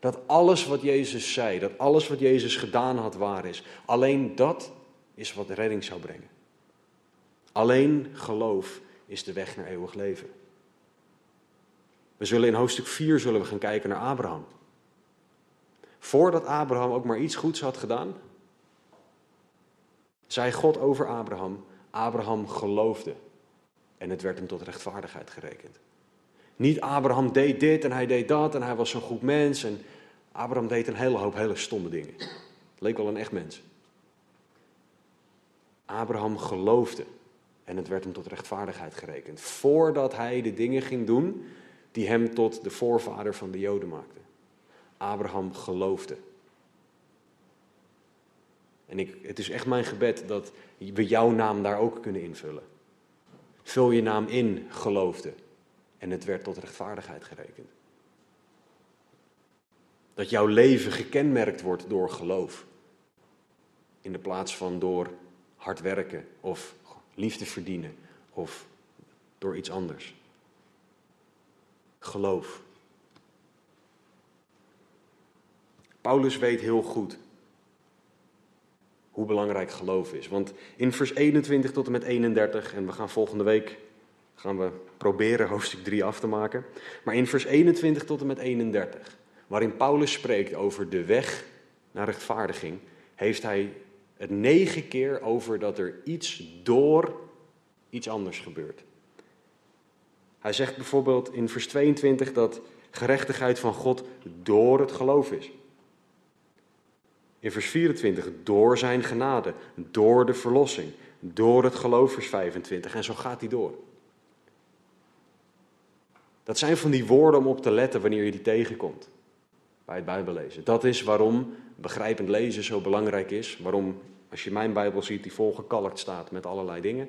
Dat alles wat Jezus zei, dat alles wat Jezus gedaan had waar is. Alleen dat is wat redding zou brengen. Alleen geloof is de weg naar eeuwig leven. We zullen in hoofdstuk 4 zullen we gaan kijken naar Abraham. Voordat Abraham ook maar iets goeds had gedaan, zei God over Abraham, Abraham geloofde en het werd hem tot rechtvaardigheid gerekend. Niet Abraham deed dit en hij deed dat en hij was zo'n goed mens en Abraham deed een hele hoop hele stomme dingen. Leek wel een echt mens. Abraham geloofde en het werd hem tot rechtvaardigheid gerekend. Voordat hij de dingen ging doen die hem tot de voorvader van de Joden maakten. Abraham geloofde. En ik, het is echt mijn gebed dat we jouw naam daar ook kunnen invullen. Vul je naam in, geloofde. En het werd tot rechtvaardigheid gerekend. Dat jouw leven gekenmerkt wordt door geloof. In de plaats van door hard werken of liefde verdienen of door iets anders. Geloof. Paulus weet heel goed hoe belangrijk geloof is. Want in vers 21 tot en met 31, en we gaan volgende week gaan we proberen hoofdstuk 3 af te maken. Maar in vers 21 tot en met 31, waarin Paulus spreekt over de weg naar rechtvaardiging, heeft hij het negen keer over dat er iets door iets anders gebeurt. Hij zegt bijvoorbeeld in vers 22 dat gerechtigheid van God door het geloof is. In vers 24 door zijn genade, door de verlossing, door het geloof, vers 25. En zo gaat hij door. Dat zijn van die woorden om op te letten wanneer je die tegenkomt bij het Bijbellezen. Dat is waarom begrijpend lezen zo belangrijk is. Waarom, als je mijn Bijbel ziet, die volgekalkt staat met allerlei dingen.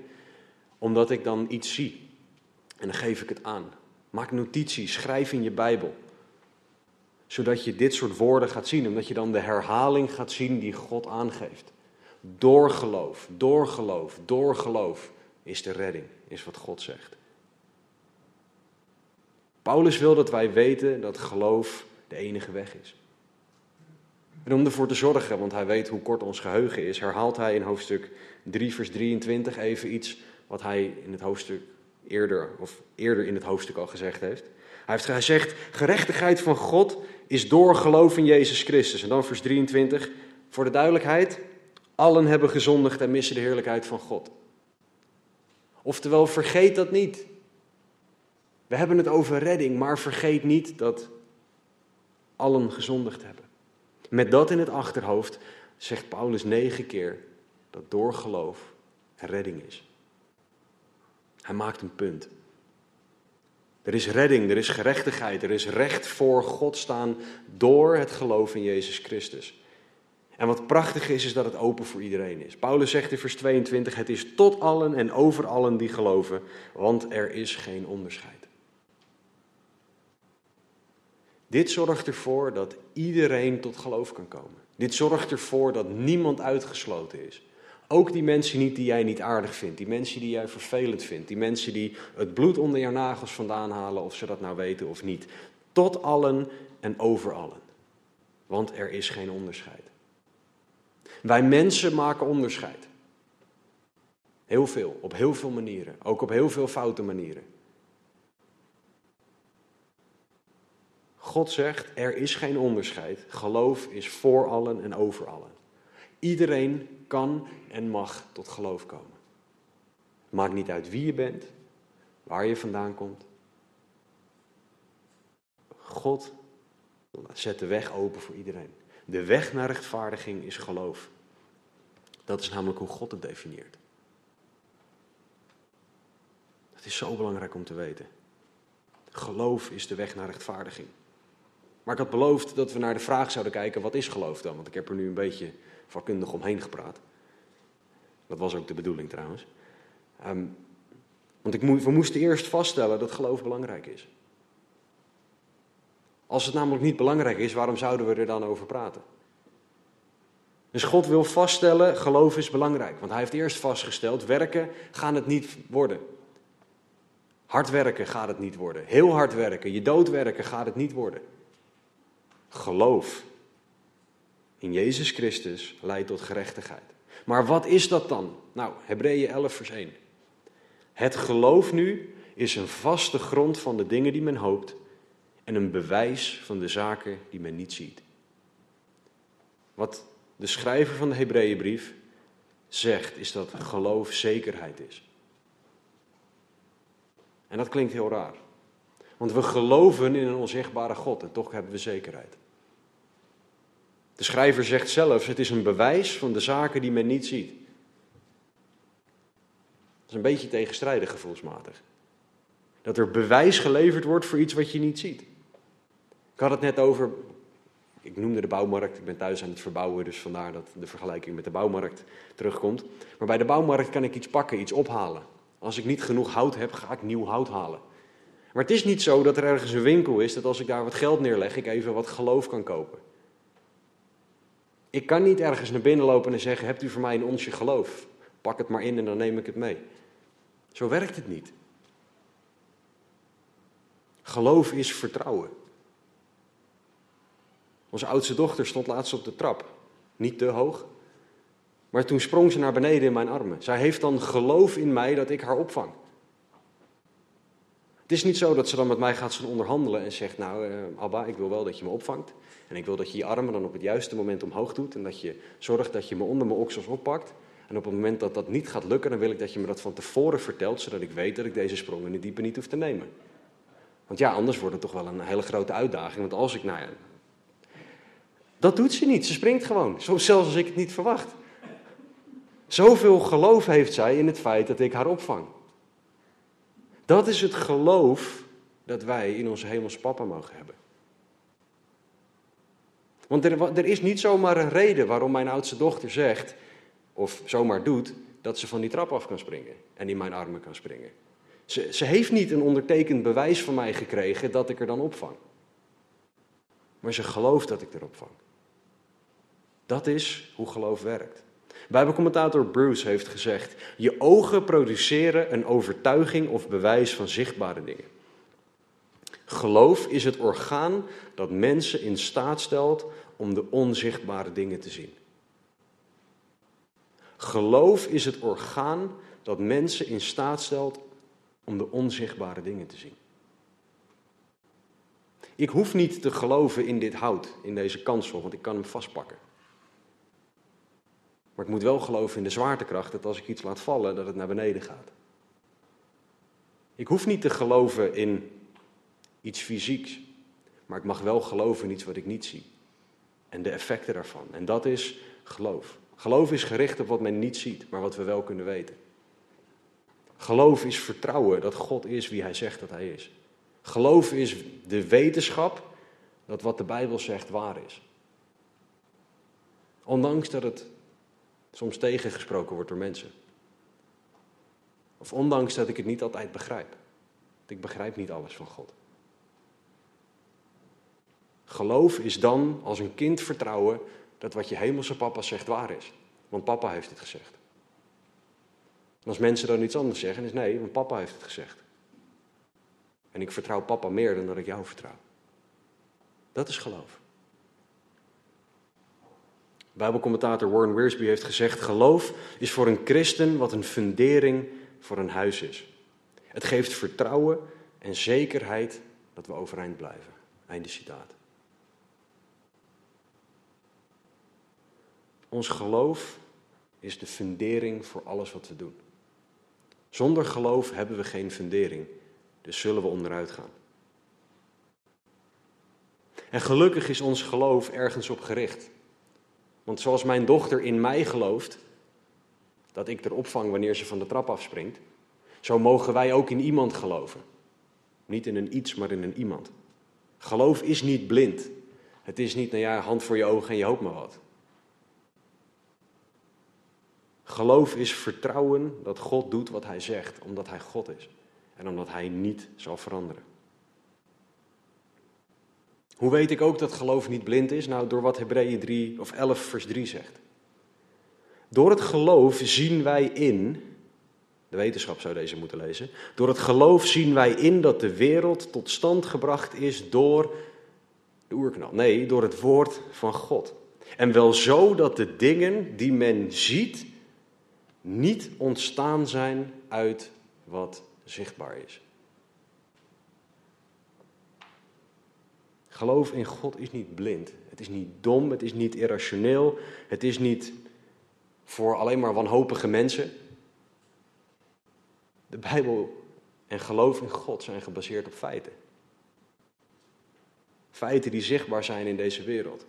Omdat ik dan iets zie. En dan geef ik het aan. Maak notities, schrijf in je Bijbel. Zodat je dit soort woorden gaat zien. Omdat je dan de herhaling gaat zien die God aangeeft. Door geloof, door geloof, door geloof is de redding, is wat God zegt. Paulus wil dat wij weten dat geloof de enige weg is. En om ervoor te zorgen, want hij weet hoe kort ons geheugen is, herhaalt hij in hoofdstuk 3, vers 23 even iets wat hij in het hoofdstuk eerder, of eerder in het hoofdstuk al gezegd heeft. Hij heeft gezegd, gerechtigheid van God is door geloof in Jezus Christus. En dan vers 23, voor de duidelijkheid, Allen hebben gezondigd en missen de heerlijkheid van God. Oftewel, vergeet dat niet. We hebben het over redding, maar vergeet niet dat allen gezondigd hebben. Met dat in het achterhoofd zegt Paulus negen keer dat door geloof redding is. Hij maakt een punt. Er is redding, er is gerechtigheid, er is recht voor God staan door het geloof in Jezus Christus. En wat prachtig is, is dat het open voor iedereen is. Paulus zegt in vers 22: Het is tot allen en over allen die geloven, want er is geen onderscheid. Dit zorgt ervoor dat iedereen tot geloof kan komen. Dit zorgt ervoor dat niemand uitgesloten is. Ook die mensen niet die jij niet aardig vindt, die mensen die jij vervelend vindt, die mensen die het bloed onder jouw nagels vandaan halen, of ze dat nou weten of niet. Tot allen en over allen. Want er is geen onderscheid. Wij mensen maken onderscheid. Heel veel, op heel veel manieren, ook op heel veel foute manieren. God zegt, er is geen onderscheid. Geloof is voor allen en over allen. Iedereen kan en mag tot geloof komen. Maakt niet uit wie je bent, waar je vandaan komt. God zet de weg open voor iedereen. De weg naar rechtvaardiging is geloof. Dat is namelijk hoe God het definieert. Dat is zo belangrijk om te weten. Geloof is de weg naar rechtvaardiging. Maar ik had beloofd dat we naar de vraag zouden kijken: wat is geloof dan? Want ik heb er nu een beetje vakkundig omheen gepraat. Dat was ook de bedoeling trouwens. Ehm, want ik we moesten eerst vaststellen dat geloof belangrijk is. Als het namelijk niet belangrijk is, waarom zouden we er dan over praten? Dus God wil vaststellen, geloof is belangrijk. Want hij heeft eerst vastgesteld, werken gaan het niet worden. Hard werken gaat het niet worden. Heel hard werken, je dood werken gaat het niet worden. Geloof in Jezus Christus leidt tot gerechtigheid. Maar wat is dat dan? Nou, Hebreeën 11 vers 1. Het geloof nu is een vaste grond van de dingen die men hoopt en een bewijs van de zaken die men niet ziet. Wat de schrijver van de Hebreeënbrief zegt, is dat geloof zekerheid is. En dat klinkt heel raar. Want we geloven in een onzichtbare God en toch hebben we zekerheid. De schrijver zegt zelfs: het is een bewijs van de zaken die men niet ziet. Dat is een beetje tegenstrijdig gevoelsmatig. Dat er bewijs geleverd wordt voor iets wat je niet ziet. Ik had het net over, ik noemde de bouwmarkt, ik ben thuis aan het verbouwen, dus vandaar dat de vergelijking met de bouwmarkt terugkomt. Maar bij de bouwmarkt kan ik iets pakken, iets ophalen. Als ik niet genoeg hout heb, ga ik nieuw hout halen. Maar het is niet zo dat er ergens een winkel is dat als ik daar wat geld neerleg, ik even wat geloof kan kopen. Ik kan niet ergens naar binnen lopen en zeggen: Hebt u voor mij een onsje geloof? Pak het maar in en dan neem ik het mee. Zo werkt het niet. Geloof is vertrouwen. Onze oudste dochter stond laatst op de trap. Niet te hoog. Maar toen sprong ze naar beneden in mijn armen. Zij heeft dan geloof in mij dat ik haar opvang. Het is niet zo dat ze dan met mij gaat onderhandelen en zegt: Nou, uh, Abba, ik wil wel dat je me opvangt. En ik wil dat je je armen dan op het juiste moment omhoog doet. En dat je zorgt dat je me onder mijn oksels oppakt. En op het moment dat dat niet gaat lukken, dan wil ik dat je me dat van tevoren vertelt. Zodat ik weet dat ik deze sprong in de diepe niet hoef te nemen. Want ja, anders wordt het toch wel een hele grote uitdaging. Want als ik, nou ja. Dat doet ze niet. Ze springt gewoon. Zelfs als ik het niet verwacht. Zoveel geloof heeft zij in het feit dat ik haar opvang. Dat is het geloof dat wij in onze hemelse papa mogen hebben. Want er, is niet zomaar een reden waarom mijn oudste dochter zegt, of zomaar doet, dat ze van die trap af kan springen en in mijn armen kan springen. Ze, ze heeft niet een ondertekend bewijs van mij gekregen dat ik er dan opvang. Maar ze gelooft dat ik er opvang. Dat is hoe geloof werkt. Bijbelcommentator Bruce heeft gezegd: Je ogen produceren een overtuiging of bewijs van zichtbare dingen. Geloof is het orgaan dat mensen in staat stelt om de onzichtbare dingen te zien. Geloof is het orgaan dat mensen in staat stelt om de onzichtbare dingen te zien. Ik hoef niet te geloven in dit hout, in deze kansel, want ik kan hem vastpakken. Maar ik moet wel geloven in de zwaartekracht dat als ik iets laat vallen, dat het naar beneden gaat. Ik hoef niet te geloven in iets fysieks, maar ik mag wel geloven in iets wat ik niet zie. En de effecten daarvan. En dat is geloof. Geloof is gericht op wat men niet ziet, maar wat we wel kunnen weten. Geloof is vertrouwen dat God is wie Hij zegt dat Hij is. Geloof is de wetenschap dat wat de Bijbel zegt waar is. Ondanks dat het soms tegengesproken wordt door mensen. Of ondanks dat ik het niet altijd begrijp. Ik begrijp niet alles van God. Geloof is dan als een kind vertrouwen dat wat je hemelse papa zegt waar is. Want papa heeft het gezegd. En als mensen dan iets anders zeggen, is nee, want papa heeft het gezegd. En ik vertrouw papa meer dan dat ik jou vertrouw. Dat is geloof. Bijbelcommentator Warren Wiersbe heeft gezegd: geloof is voor een christen wat een fundering voor een huis is. Het geeft vertrouwen en zekerheid dat we overeind blijven. Einde citaat. Ons geloof is de fundering voor alles wat we doen. Zonder geloof hebben we geen fundering, dus zullen we onderuit gaan. En gelukkig is ons geloof ergens op gericht. Want zoals mijn dochter in mij gelooft, dat ik er opvang wanneer ze van de trap afspringt, zo mogen wij ook in iemand geloven. Niet in een iets, maar in een iemand. Geloof is niet blind. Het is niet, nou ja, hand voor je ogen en je hoopt maar wat. Geloof is vertrouwen dat God doet wat Hij zegt, omdat Hij God is en omdat Hij niet zal veranderen. Hoe weet ik ook dat geloof niet blind is? Nou, door wat Hebreeën 3 of 11 vers 3 zegt. Door het geloof zien wij in, de wetenschap zou deze moeten lezen, door het geloof zien wij in dat de wereld tot stand gebracht is door de oerknal. Nee, door het woord van God. En wel zo dat de dingen die men ziet niet ontstaan zijn uit wat zichtbaar is. Geloof in God is niet blind. Het is niet dom, het is niet irrationeel, het is niet voor alleen maar wanhopige mensen. De Bijbel en geloof in God zijn gebaseerd op feiten. Feiten die zichtbaar zijn in deze wereld.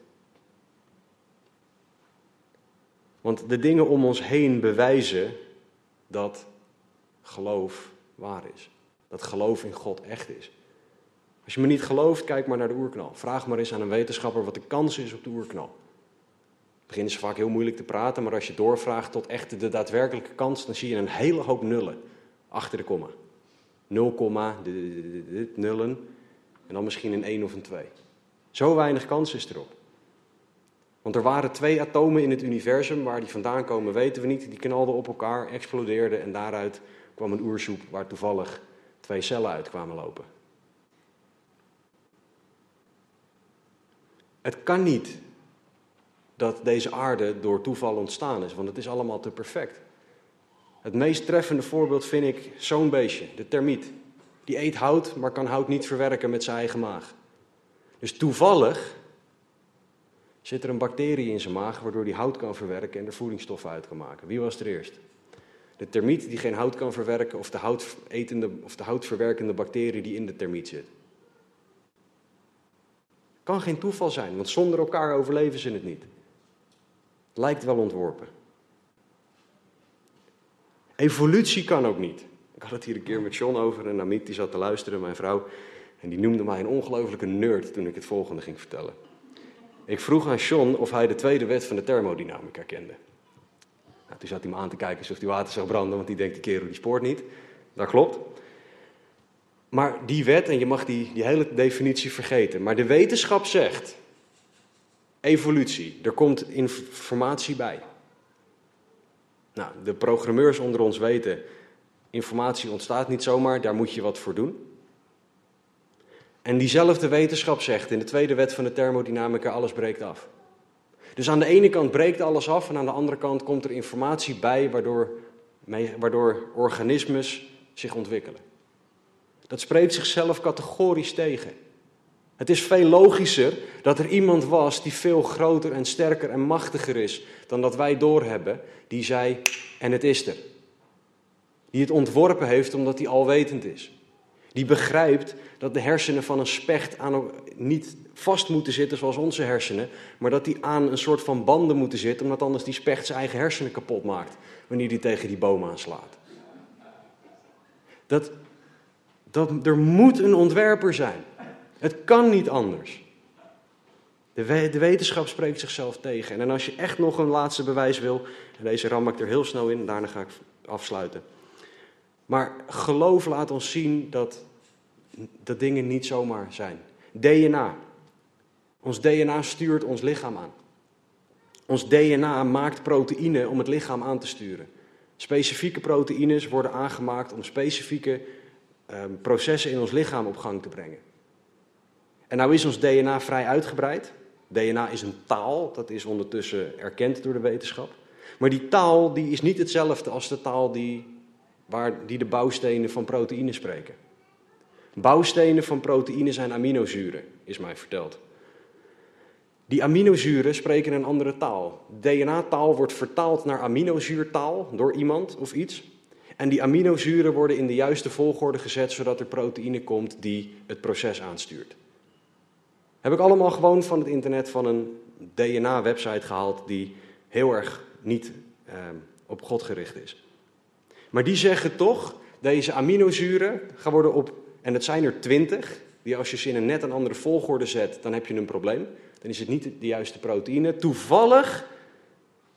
Want de dingen om ons heen bewijzen dat geloof waar is. Dat geloof in God echt is. Als je me niet gelooft, kijk maar naar de oerknal. Vraag maar eens aan een wetenschapper wat de kans is op de oerknal. Beginnen ze vaak heel moeilijk te praten, maar als je doorvraagt tot echt de daadwerkelijke kans, dan zie je een hele hoop nullen achter de komma. 0, dit nullen en dan misschien een 1 of een 2. Zo weinig kans is erop. Want er waren twee atomen in het universum, waar die vandaan komen weten we niet. Die knalden op elkaar, explodeerden en daaruit kwam een oersoep waar toevallig twee cellen uit kwamen lopen. Het kan niet dat deze aarde door toeval ontstaan is, want het is allemaal te perfect. Het meest treffende voorbeeld vind ik zo'n beestje, de termiet. Die eet hout, maar kan hout niet verwerken met zijn eigen maag. Dus toevallig zit er een bacterie in zijn maag waardoor hij hout kan verwerken en er voedingsstoffen uit kan maken. Wie was er eerst? De termiet die geen hout kan verwerken of de, houtetende, of de houtverwerkende bacterie die in de termiet zit? Kan geen toeval zijn, want zonder elkaar overleven ze het niet. Lijkt wel ontworpen. Evolutie kan ook niet. Ik had het hier een keer met John over en Amit die zat te luisteren, mijn vrouw. En die noemde mij een ongelofelijke nerd toen ik het volgende ging vertellen. Ik vroeg aan John of hij de tweede wet van de thermodynamica kende. Nou, toen zat hij me aan te kijken alsof hij water zou branden, want die denkt, die kerel die spoort niet. Dat klopt. Maar die wet, en je mag die, die hele definitie vergeten, maar de wetenschap zegt, evolutie, er komt informatie bij. Nou, de programmeurs onder ons weten, informatie ontstaat niet zomaar, daar moet je wat voor doen. En diezelfde wetenschap zegt in de tweede wet van de thermodynamica, alles breekt af. Dus aan de ene kant breekt alles af en aan de andere kant komt er informatie bij waardoor, waardoor organismes zich ontwikkelen. Dat spreekt zichzelf categorisch tegen. Het is veel logischer dat er iemand was die veel groter en sterker en machtiger is dan dat wij doorhebben, die zei, en het is er. Die het ontworpen heeft omdat hij alwetend is. Die begrijpt dat de hersenen van een specht aan, niet vast moeten zitten zoals onze hersenen, maar dat die aan een soort van banden moeten zitten, omdat anders die specht zijn eigen hersenen kapot maakt wanneer die tegen die boom aanslaat. Dat, dat, er moet een ontwerper zijn. Het kan niet anders. De, de, wetenschap spreekt zichzelf tegen. En als je echt nog een laatste bewijs wil, en deze ram ik er heel snel in, daarna ga ik afsluiten. Maar geloof laat ons zien dat, dat dingen niet zomaar zijn. DNA. Ons DNA stuurt ons lichaam aan. Ons DNA maakt proteïne om het lichaam aan te sturen. Specifieke proteïnes worden aangemaakt om specifieke ehm, processen in ons lichaam op gang te brengen. En nou is ons DNA vrij uitgebreid. DNA is een taal, dat is ondertussen erkend door de wetenschap. Maar die taal die is niet hetzelfde als de taal die, waar, die de bouwstenen van proteïne spreken. Bouwstenen van proteïne zijn aminozuren, is mij verteld. Die aminozuren spreken een andere taal. DNA-taal wordt vertaald naar aminozuurtaal door iemand of iets. En die aminozuren worden in de juiste volgorde gezet zodat er proteïne komt die het proces aanstuurt. Heb ik allemaal gewoon van het internet van een DNA-website gehaald die heel erg niet eh, op God gericht is. Maar die zeggen toch, deze aminozuren gaan worden op, en het zijn er twintig, die als je ze in een net een andere volgorde zet, dan heb je een probleem. Dan is het niet de juiste proteïne. Toevallig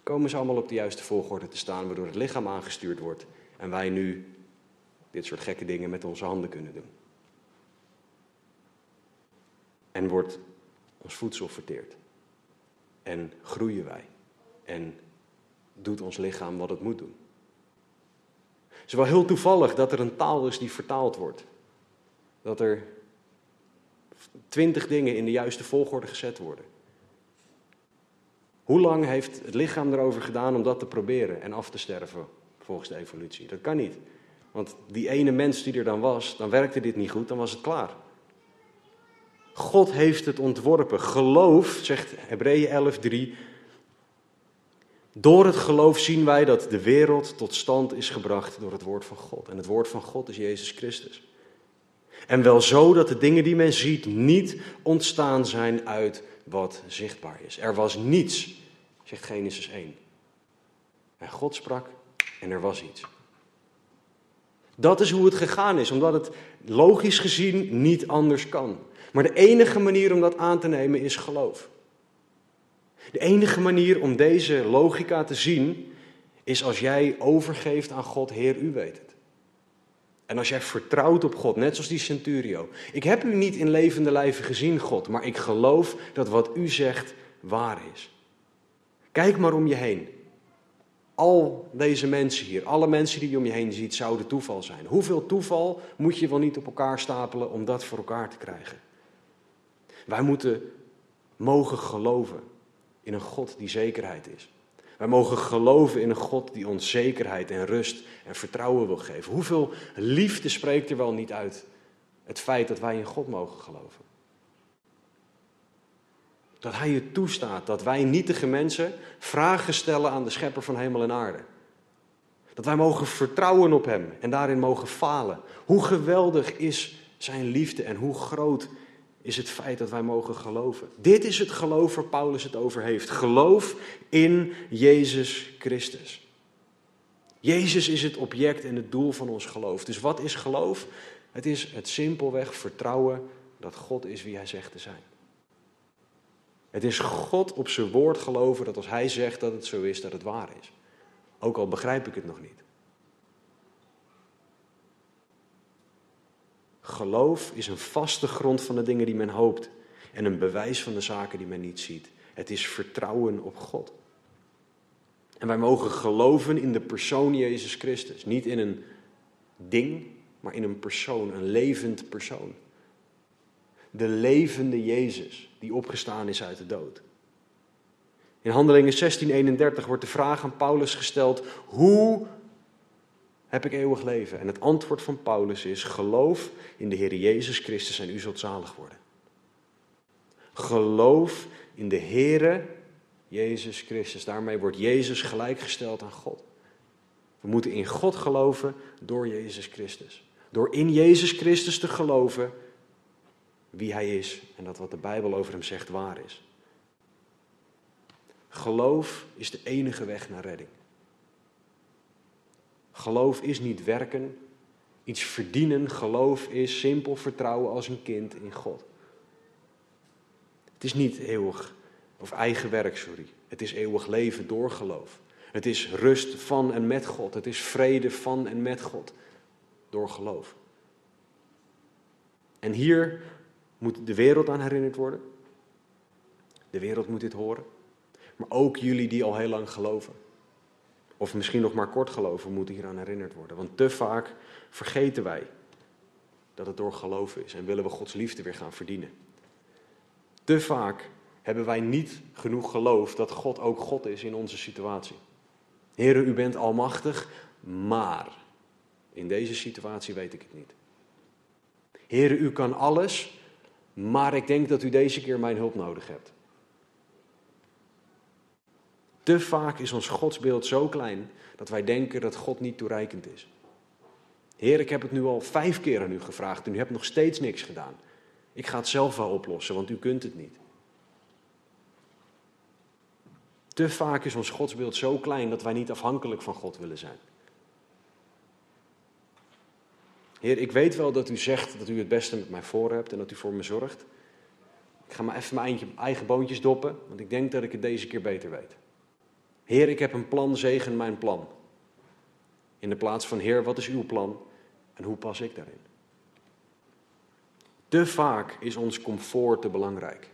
komen ze allemaal op de juiste volgorde te staan, waardoor het lichaam aangestuurd wordt. En wij nu dit soort gekke dingen met onze handen kunnen doen. En wordt ons voedsel verteerd. En groeien wij. En doet ons lichaam wat het moet doen. Het is wel heel toevallig dat er een taal is die vertaald wordt. Dat er twintig dingen in de juiste volgorde gezet worden. Hoe lang heeft het lichaam erover gedaan om dat te proberen en af te sterven volgens de evolutie? Dat kan niet. Want die ene mens die er dan was, dan werkte dit niet goed, dan was het klaar. God heeft het ontworpen. Geloof, zegt Hebreeën 11:3. Door het geloof zien wij dat de wereld tot stand is gebracht door het woord van God. En het woord van God is Jezus Christus. En wel zo dat de dingen die men ziet niet ontstaan zijn uit wat zichtbaar is. Er was niets, zegt Genesis 1. En God sprak en er was iets. Dat is hoe het gegaan is, omdat het logisch gezien niet anders kan. Maar de enige manier om dat aan te nemen is geloof. De enige manier om deze logica te zien is als jij overgeeft aan God, Heer, u weet het. En als jij vertrouwt op God, net zoals die centurio. Ik heb u niet in levende lijven gezien, God, maar ik geloof dat wat u zegt waar is. Kijk maar om je heen. Al deze mensen hier, alle mensen die je om je heen ziet, zouden toeval zijn. Hoeveel toeval moet je wel niet op elkaar stapelen om dat voor elkaar te krijgen? Wij moeten mogen geloven in een God die zekerheid is. Wij mogen geloven in een God die ons zekerheid en rust en vertrouwen wil geven. Hoeveel liefde spreekt er wel niet uit het feit dat wij in God mogen geloven? Dat Hij je toestaat dat wij nietige mensen vragen stellen aan de schepper van hemel en aarde. Dat wij mogen vertrouwen op Hem en daarin mogen falen. Hoe geweldig is Zijn liefde en hoe groot is het feit dat wij mogen geloven. Dit is het geloof waar Paulus het over heeft. Geloof in Jezus Christus. Jezus is het object en het doel van ons geloof. Dus wat is geloof? Het is het simpelweg vertrouwen dat God is wie Hij zegt te zijn. Het is God op zijn woord geloven dat als Hij zegt dat het zo is, dat het waar is. Ook al begrijp ik het nog niet. Geloof is een vaste grond van de dingen die men hoopt en een bewijs van de zaken die men niet ziet. Het is vertrouwen op God. En wij mogen geloven in de persoon Jezus Christus. Niet in een ding, maar in een persoon, een levend persoon. De levende Jezus die opgestaan is uit de dood. In Handelingen 16:31 wordt de vraag aan Paulus gesteld: hoe heb ik eeuwig leven? En het antwoord van Paulus is: geloof in de Heer Jezus Christus en u zult zalig worden. Geloof in de Heere Jezus Christus. Daarmee wordt Jezus gelijkgesteld aan God. We moeten in God geloven door Jezus Christus. Door in Jezus Christus te geloven wie Hij is en dat wat de Bijbel over Hem zegt waar is. Geloof is de enige weg naar redding. Geloof is niet werken, iets verdienen. Geloof is simpel vertrouwen als een kind in God. Het is niet eeuwig, of eigen werk, sorry. Het is eeuwig leven door geloof. Het is rust van en met God. Het is vrede van en met God door geloof. En hier moet de wereld aan herinnerd worden. De wereld moet dit horen. Maar ook jullie die al heel lang geloven. Of misschien nog maar kort geloven, moeten hier aan herinnerd worden. Want te vaak vergeten wij dat het door geloven is en willen we Gods liefde weer gaan verdienen. Te vaak hebben wij niet genoeg geloof dat God ook God is in onze situatie. Heren, u bent almachtig, maar in deze situatie weet ik het niet. Heren, u kan alles, maar ik denk dat u deze keer mijn hulp nodig hebt. Te vaak is ons godsbeeld zo klein dat wij denken dat God niet toereikend is. Heer, ik heb het nu al vijf keer aan u gevraagd en u hebt nog steeds niks gedaan. Ik ga het zelf wel oplossen, want u kunt het niet. Te vaak is ons godsbeeld zo klein dat wij niet afhankelijk van God willen zijn. Heer, ik weet wel dat u zegt dat u het beste met mij voor hebt en dat u voor me zorgt. Ik ga maar even mijn eigen boontjes doppen, want ik denk dat ik het deze keer beter weet. Heer, ik heb een plan, zegen mijn plan. In de plaats van Heer, wat is uw plan en hoe pas ik daarin? Te vaak is ons comfort te belangrijk.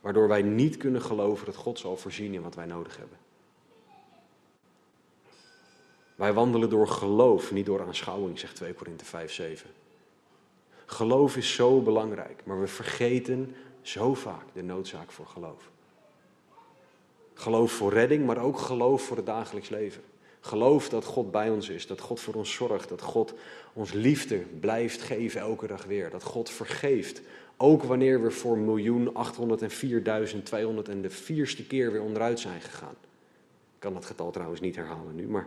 Waardoor wij niet kunnen geloven dat God zal voorzien in wat wij nodig hebben. Wij wandelen door geloof, niet door aanschouwing, zegt 2 Korinthe 5, 7. Geloof is zo belangrijk, maar we vergeten zo vaak de noodzaak voor geloof. Geloof voor redding, maar ook geloof voor het dagelijks leven. Geloof dat God bij ons is, dat God voor ons zorgt, dat God ons liefde blijft geven elke dag weer. Dat God vergeeft, ook wanneer we voor miljoen 804.200 en de vierste keer weer onderuit zijn gegaan. Ik kan dat getal trouwens niet herhalen nu, maar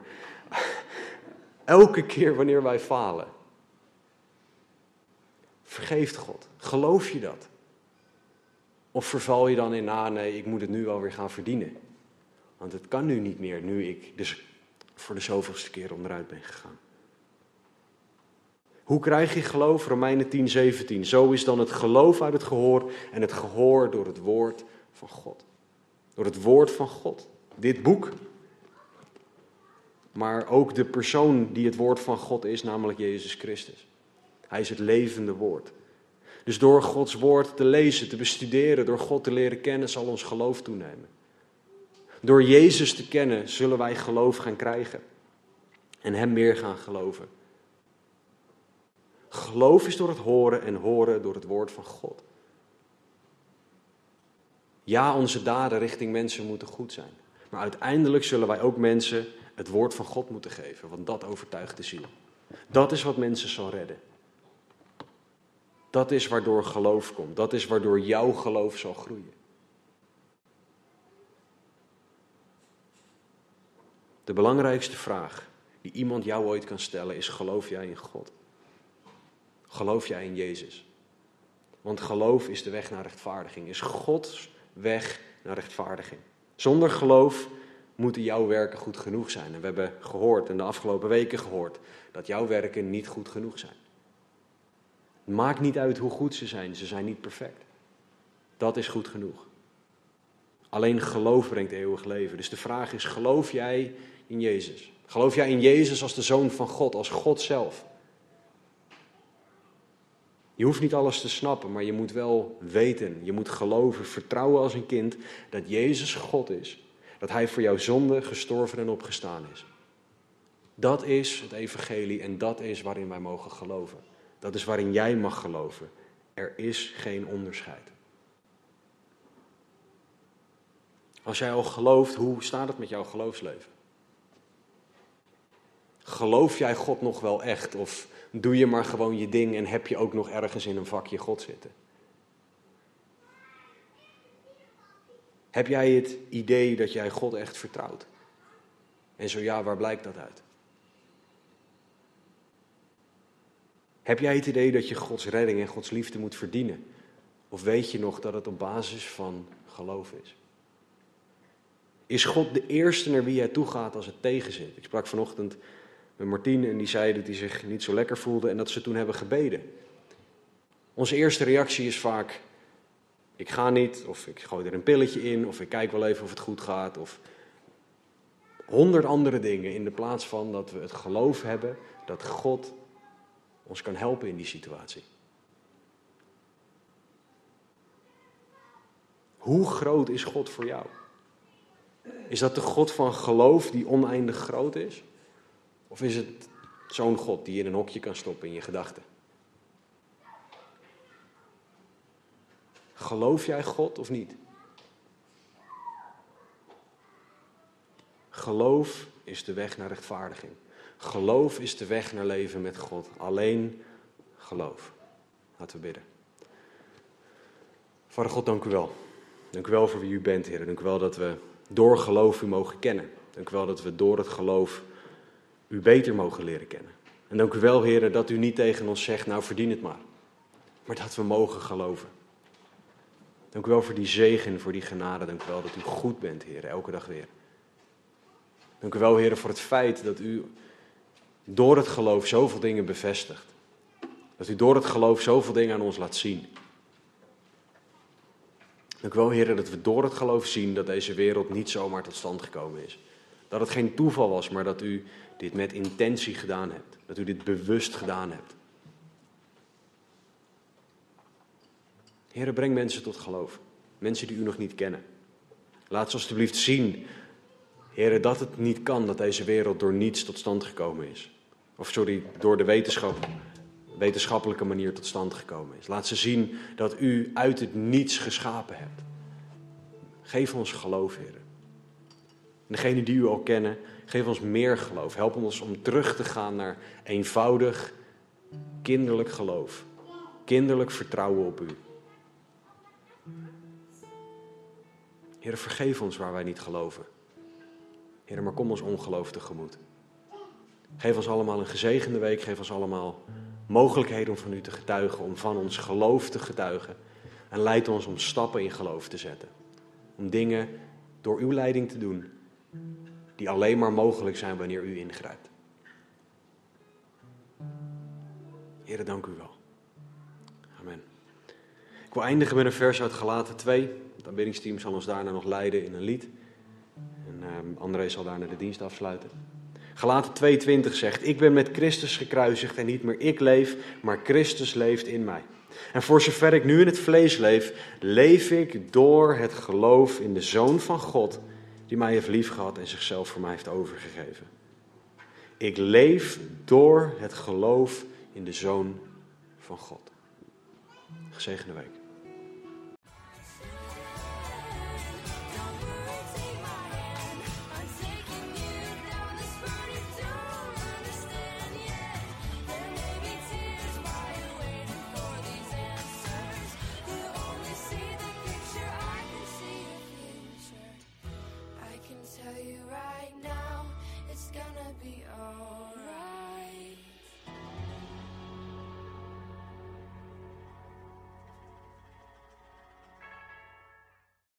elke keer wanneer wij falen, vergeeft God. Geloof je dat? Of verval je dan in, ah nee, ik moet het nu wel weer gaan verdienen. Want het kan nu niet meer, nu ik dus voor de zoveelste keer onderuit ben gegaan. Hoe krijg je geloof? Romeinen 10, 17. Zo is dan het geloof uit het gehoor en het gehoor door het woord van God. Door het woord van God. Dit boek. Maar ook de persoon die het woord van God is, namelijk Jezus Christus. Hij is het levende woord. Dus door Gods woord te lezen, te bestuderen, door God te leren kennen, zal ons geloof toenemen. Door Jezus te kennen, zullen wij geloof gaan krijgen. En Hem meer gaan geloven. Geloof is door het horen en horen door het woord van God. Ja, onze daden richting mensen moeten goed zijn. Maar uiteindelijk zullen wij ook mensen het woord van God moeten geven, want dat overtuigt de ziel. Dat is wat mensen zal redden. Dat is waardoor geloof komt. Dat is waardoor jouw geloof zal groeien. De belangrijkste vraag die iemand jou ooit kan stellen is: geloof jij in God? Geloof jij in Jezus? Want geloof is de weg naar rechtvaardiging, is Gods weg naar rechtvaardiging. Zonder geloof moeten jouw werken goed genoeg zijn. En we hebben gehoord en de afgelopen weken gehoord dat jouw werken niet goed genoeg zijn. Maakt niet uit hoe goed ze zijn, ze zijn niet perfect. Dat is goed genoeg. Alleen geloof brengt eeuwig leven. Dus de vraag is: geloof jij in Jezus? Geloof jij in Jezus als de zoon van God, als God zelf? Je hoeft niet alles te snappen, maar je moet wel weten, je moet geloven, vertrouwen als een kind dat Jezus God is. Dat Hij voor jouw zonde gestorven en opgestaan is. Dat is het evangelie en dat is waarin wij mogen geloven. Dat is waarin jij mag geloven. Er is geen onderscheid. Als jij al gelooft, hoe staat het met jouw geloofsleven? Geloof jij God nog wel echt? Of doe je maar gewoon je ding en heb je ook nog ergens in een vakje God zitten? Heb jij het idee dat jij God echt vertrouwt? En zo ja, waar blijkt dat uit? Heb jij het idee dat je Gods redding en Gods liefde moet verdienen? Of weet je nog dat het op basis van geloof is? Is God de eerste naar wie jij toe gaat als het tegenzit? Ik sprak vanochtend met Martien en die zei dat hij zich niet zo lekker voelde en dat ze toen hebben gebeden. Onze eerste reactie is vaak: ik ga niet, of ik gooi er een pilletje in, of ik kijk wel even of het goed gaat, of honderd andere dingen in de plaats van dat we het geloof hebben dat God ons kan helpen in die situatie. Hoe groot is God voor jou? Is dat de God van geloof die oneindig groot is? Of is het zo'n God die je in een hokje kan stoppen in je gedachten? Geloof jij God of niet? Geloof is de weg naar rechtvaardiging. Geloof is de weg naar leven met God. Alleen geloof. Laten we bidden. Vader God, dank u wel. Dank u wel voor wie u bent, Heer. Dank u wel dat we door geloof u mogen kennen. Dank u wel dat we door het geloof u beter mogen leren kennen. En dank u wel, Heer, dat u niet tegen ons zegt, nou verdien het maar. Maar dat we mogen geloven. Dank u wel voor die zegen, voor die genade. Dank u wel dat u goed bent, Heer, elke dag weer. Dank u wel, Heer, voor het feit dat u door het geloof zoveel dingen bevestigt. Dat u door het geloof zoveel dingen aan ons laat zien. U wel, Heer, dat we door het geloof zien dat deze wereld niet zomaar tot stand gekomen is. Dat het geen toeval was, maar dat u dit met intentie gedaan hebt. Dat u dit bewust gedaan hebt. Heer, breng mensen tot geloof. Mensen die u nog niet kennen. Laat ze alstublieft zien, Heer, dat het niet kan dat deze wereld door niets tot stand gekomen is. Of sorry, door de wetenschap, wetenschappelijke manier tot stand gekomen is. Laat ze zien dat u uit het niets geschapen hebt. Geef ons geloof, Heer. En degenen die u al kennen, geef ons meer geloof. Help ons om terug te gaan naar eenvoudig, kinderlijk geloof. Kinderlijk vertrouwen op u. Heer, vergeef ons waar wij niet geloven. Heer, maar kom ons ongeloof tegemoet. Geef ons allemaal een gezegende week. Geef ons allemaal mogelijkheden om van u te getuigen, om van ons geloof te getuigen. En leid ons om stappen in geloof te zetten. Om dingen door uw leiding te doen die alleen maar mogelijk zijn wanneer u ingrijpt. Heer, dank u wel. Amen. Ik wil eindigen met een vers uit Galaten 2. Het aanbiddingsteam zal ons daarna nog leiden in een lied. En um, André zal daarna de dienst afsluiten. Galaten 2:20 zegt: Ik ben met Christus gekruisigd en niet meer ik leef, maar Christus leeft in mij. En voor zover ik nu in het vlees leef, leef ik door het geloof in de Zoon van God, die mij heeft liefgehad en zichzelf voor mij heeft overgegeven. Ik leef door het geloof in de Zoon van God. Gezegende week.